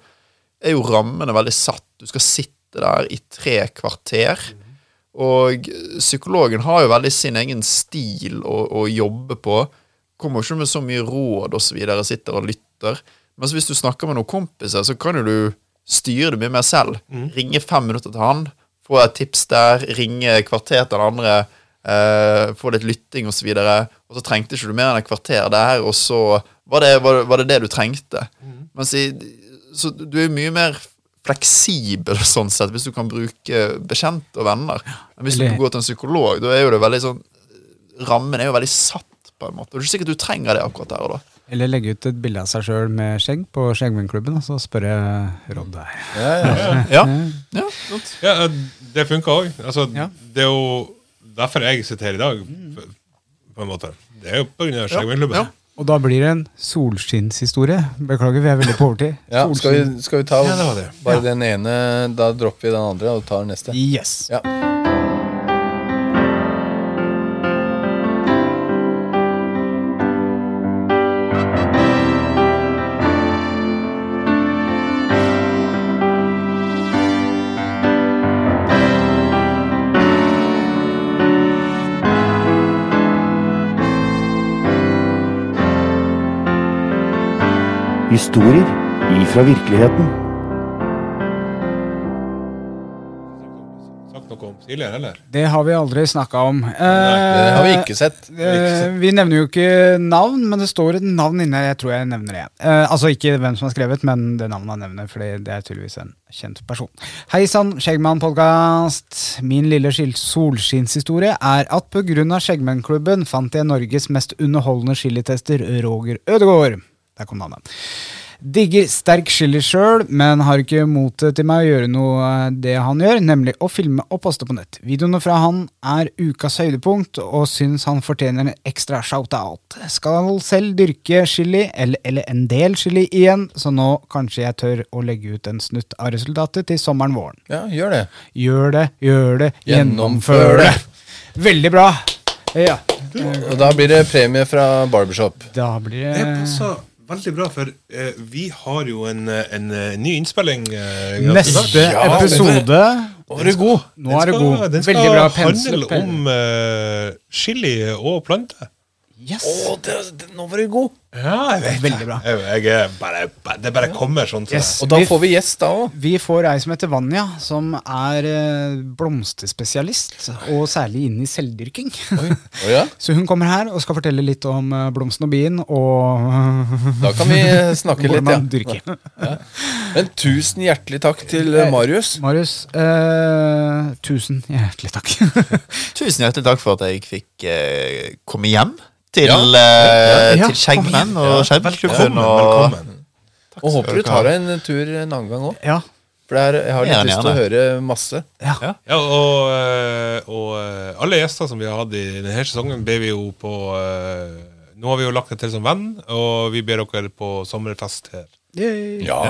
er jo rammene veldig satt. Du skal sitte der i tre kvarter. Og psykologen har jo veldig sin egen stil å, å jobbe på. Kommer ikke med så mye råd videre, sitter og lytter. Mens hvis du snakker med noen kompiser, så kan jo du styre det mye mer selv. Ringe fem minutter til han, få et tips der, ringe kvarter til den andre, eh, få litt lytting osv. Og, så og så trengte ikke du mer enn et kvarter der, og så var det var, det- var det det du trengte. Mens i, så du er mye mer fleksibel sånn sett, hvis du kan bruke bekjente og venner. Men hvis du går til en psykolog, da er jo det veldig sånn Rammen er jo veldig satt, på en måte. Og det er ikke sikkert du trenger det akkurat der og da. Eller legge ut et bilde av seg sjøl med skjegg på Skjeggvennklubben, og så spørre Rodd der. Ja, ja. Ja, *laughs* ja ja. Ja, eh, det funka òg. Altså, Ja. Det er jo derfor jeg sitter her i dag, på- en måte. Det er jo pga. av Ja. Og da blir det en solskinnshistorie. Beklager, vi er veldig på overtid. Ja, skal, vi, skal vi ta Ja, det det. bare den ene, da dropper vi den andre og tar den neste? Yes. Ja. Historier ifra virkeligheten. Det har vi aldri snakka om. Det har vi ikke sett. Eh, vi nevner jo ikke navn, men det står et navn inne. Jeg tror jeg nevner det igjen. Eh, altså ikke hvem som har skrevet, men det navnet han nevner, for det er tydeligvis en kjent person. Hei sann, Skjeggmann-podkast. Min lille skil- solskinnshistorie er at pga. Skjeggmennklubben fant jeg Norges mest underholdende chilitester, Roger Ødegård. Der kom navnet. Digger sterk chili sjøl, men har ikke motet til meg å gjøre noe eh, det han gjør, nemlig å filme og poste på nett. Videoene fra han er ukas høydepunkt, og syns han fortjener en ekstra shout-out. Skal selv dyrke chili, eller, eller en del chili igjen, så nå kanskje jeg tør å legge ut en snutt av resultatet til sommeren-våren. Ja, gjør det. Gjør det, gjør det, Gjennomfør gjennomfør det. det. Veldig bra. Ja, Og da blir det premie fra Barbershop. da blir Det veldig bra, for eh, vi har jo en, en, en eh, ny innspilling. eh, Neste. Ja, episode Nå er du god. Nå Den er du skal- god. Den skal Veldig bra pensel. handle om eh, chili og planter. Yes. Å, det, det, nå var du god. Ja, jeg vet Veldig bra. Jeg, jeg er bare, bare, det bare kommer sånn. Yes. Og da Vi- får vi gjest da òg. Vi får ei som heter Vanja, som er eh, blomsterspesialist, og særlig inne i selvdyrking. *laughs* Å ja? Så hun kommer her og skal fortelle litt om eh, blomsten og bien, og *laughs* Da kan vi snakke litt, ja. dyrker. Men tusen hjertelig takk til eh, Marius. Marius, eh, tusen hjertelig takk. *laughs* Tusen hjertelig takk for at jeg fikk eh, komme hjem til, Ja. ja, Ja, til Skjeggmenn og. Velkommen. Og. Og håper du tar deg en tur en annen gang òg. ja. For er, jeg har litt lyst til å høre masse. ja. Ja, og, eh, og eh, alle gjester som vi har hatt i denne sesongen, ber vi jo på eh, Nå har vi jo lagt det til som venn, og vi ber dere på sommerfest her. Yay. Ja,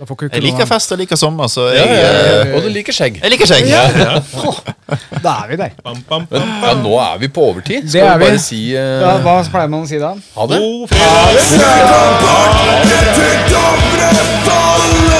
jeg liker fest og liker sommer, så jeg, ja, eh, ja. Og du liker skjegg. jeg liker skjegg. Da er vi der. Bam, bam, Men bam, ja, nå er vi på overtid. Det Skal er vi vi. bare si eh, Ja, hva pleier man å si da? ha det? God fredag! Til Dovre